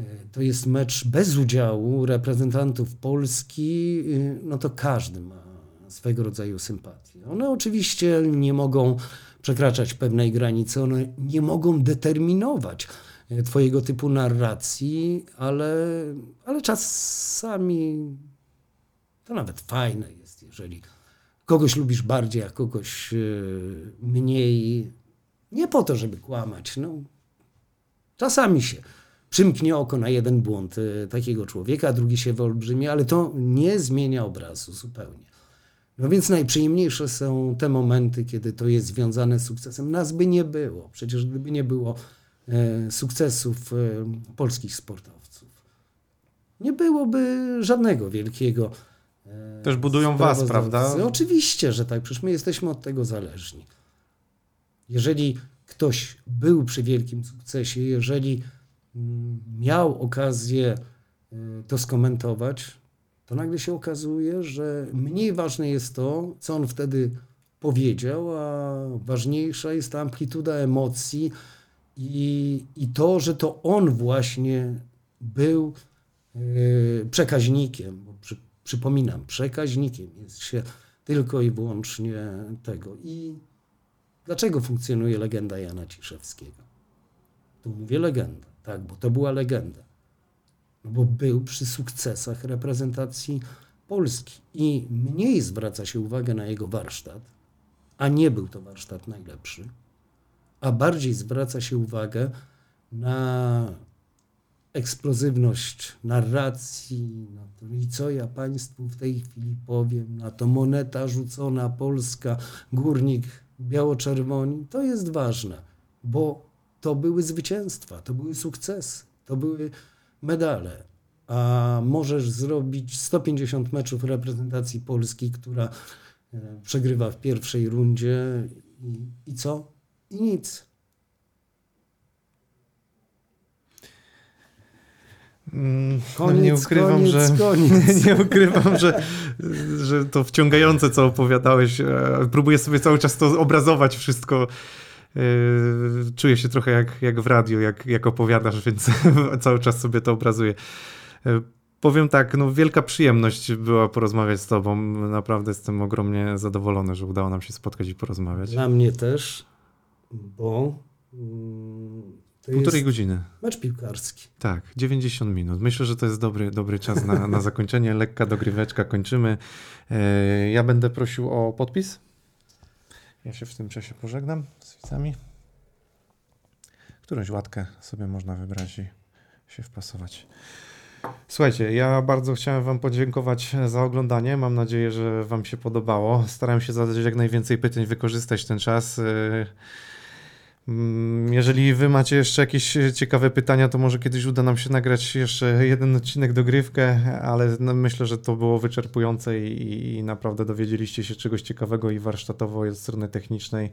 E, to jest mecz bez udziału reprezentantów Polski, e, no to każdy ma swego rodzaju sympatię. One oczywiście nie mogą przekraczać pewnej granicy, one nie mogą determinować Twojego typu narracji, ale, ale czasami to nawet fajne jest, jeżeli kogoś lubisz bardziej, a kogoś mniej. Nie po to, żeby kłamać. No, czasami się przymknie oko na jeden błąd e, takiego człowieka, a drugi się wyolbrzymi, ale to nie zmienia obrazu zupełnie. No więc najprzyjemniejsze są te momenty, kiedy to jest związane z sukcesem. Nas by nie było. Przecież gdyby nie było e, sukcesów e, polskich sportowców, nie byłoby żadnego wielkiego. e, Też budują was, prawda? Oczywiście, że tak. Przecież my jesteśmy od tego zależni. Jeżeli ktoś był przy wielkim sukcesie, jeżeli mm, miał okazję e, to skomentować, to nagle się okazuje, że mniej ważne jest to, co on wtedy powiedział, a ważniejsza jest ta amplituda emocji i, i to, że to on właśnie był yy, przekaźnikiem, bo przy, przypominam, przekaźnikiem jest się tylko i wyłącznie tego. I dlaczego funkcjonuje legenda Jana Ciszewskiego? Tu mówię legenda, tak, bo to była legenda. No bo był przy sukcesach reprezentacji Polski i mniej zwraca się uwagę na jego warsztat, a nie był to warsztat najlepszy, a bardziej zwraca się uwagę na eksplozywność narracji, na to i co ja Państwu w tej chwili powiem, na to moneta rzucona Polska, górnik biało-czerwoni, to jest ważne, bo to były zwycięstwa, to były sukcesy, to były medale. A możesz zrobić 150 meczów reprezentacji Polski, która e, przegrywa w pierwszej rundzie i, i co? I nic. Mm, koniec, nie ukrywam, koniec, że koniec. nie ukrywam, że, że to wciągające, co opowiadałeś. E, próbuję sobie cały czas to obrazować wszystko. E, czuję się trochę jak, jak w radiu, jak, jak opowiadasz, więc cały czas sobie to obrazuję. E, powiem tak, no wielka przyjemność była porozmawiać z tobą. Naprawdę jestem ogromnie zadowolony, że udało nam się spotkać i porozmawiać. Dla mnie też, bo mm, to Półtorej godziny. Mecz piłkarski. Tak, 90 minut. Myślę, że to jest dobry, dobry czas na, na zakończenie. Lekka dogryweczka, kończymy. E, ja będę prosił o podpis. Ja się w tym czasie pożegnam z widzami. Którąś łatkę sobie można wybrać i się wpasować. Słuchajcie, ja bardzo chciałem Wam podziękować za oglądanie. Mam nadzieję, że Wam się podobało. Starałem się zadać jak najwięcej pytań, wykorzystać ten czas. E, jeżeli wy macie jeszcze jakieś ciekawe pytania, to może kiedyś uda nam się nagrać jeszcze jeden odcinek dogrywkę, ale no myślę, że to było wyczerpujące i, i naprawdę dowiedzieliście się czegoś ciekawego i warsztatowo od strony technicznej,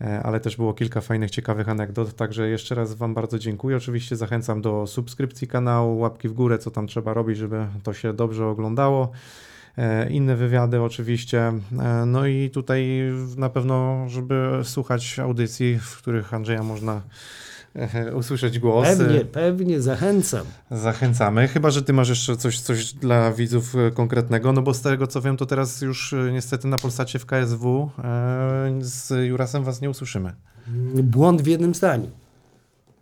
e, ale też było kilka fajnych, ciekawych anegdot, także jeszcze raz Wam bardzo dziękuję. Oczywiście zachęcam do subskrypcji kanału, łapki w górę, co tam trzeba robić, żeby to się dobrze oglądało. E, inne wywiady oczywiście. E, no i tutaj na pewno, żeby słuchać audycji, w których Andrzeja można e, usłyszeć głos. Pewnie, pewnie, zachęcam. Zachęcamy. Chyba, że ty masz jeszcze coś, coś dla widzów konkretnego, no bo z tego co wiem, to teraz już niestety na Polsacie w KSW z Jurasem was nie usłyszymy. Błąd w jednym zdaniu.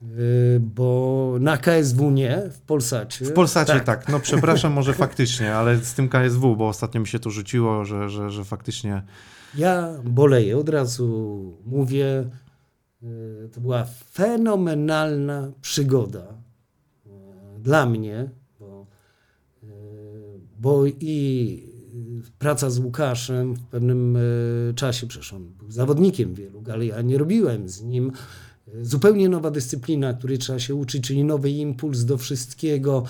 Y, bo na KSW nie, w Polsacie. W Polsacie tak. tak. No przepraszam, może faktycznie, ale z tym KSW, bo ostatnio mi się to rzuciło, że, że, że faktycznie. Ja boleję, od razu mówię. Y, to była fenomenalna przygoda y, dla mnie, bo, bo i praca z Łukaszem w pewnym czasie, przecież on był zawodnikiem wielu, ale ja nie robiłem z nim Zupełnie nowa dyscyplina, której trzeba się uczyć, czyli nowy impuls do wszystkiego.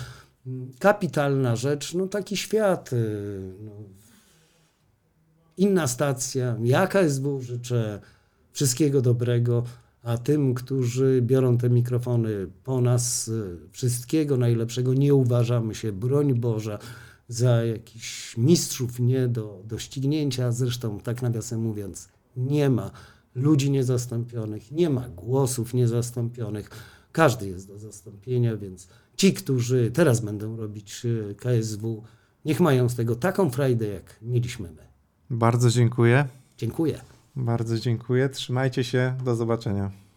Kapitalna rzecz, no taki świat. Y, no. Inna stacja. Jaka jest życzę wszystkiego dobrego, a tym, którzy biorą te mikrofony po nas, y, wszystkiego najlepszego, nie uważamy się, broń Boża, za jakichś mistrzów nie do, do ścignięcia. Zresztą, tak nawiasem mówiąc, nie ma ludzi niezastąpionych, nie ma głosów niezastąpionych. Każdy jest do zastąpienia, więc ci, którzy teraz będą robić e, KSW, niech mają z tego taką frajdę, jak mieliśmy my. Bardzo dziękuję. Dziękuję. Bardzo dziękuję. Trzymajcie się. Do zobaczenia.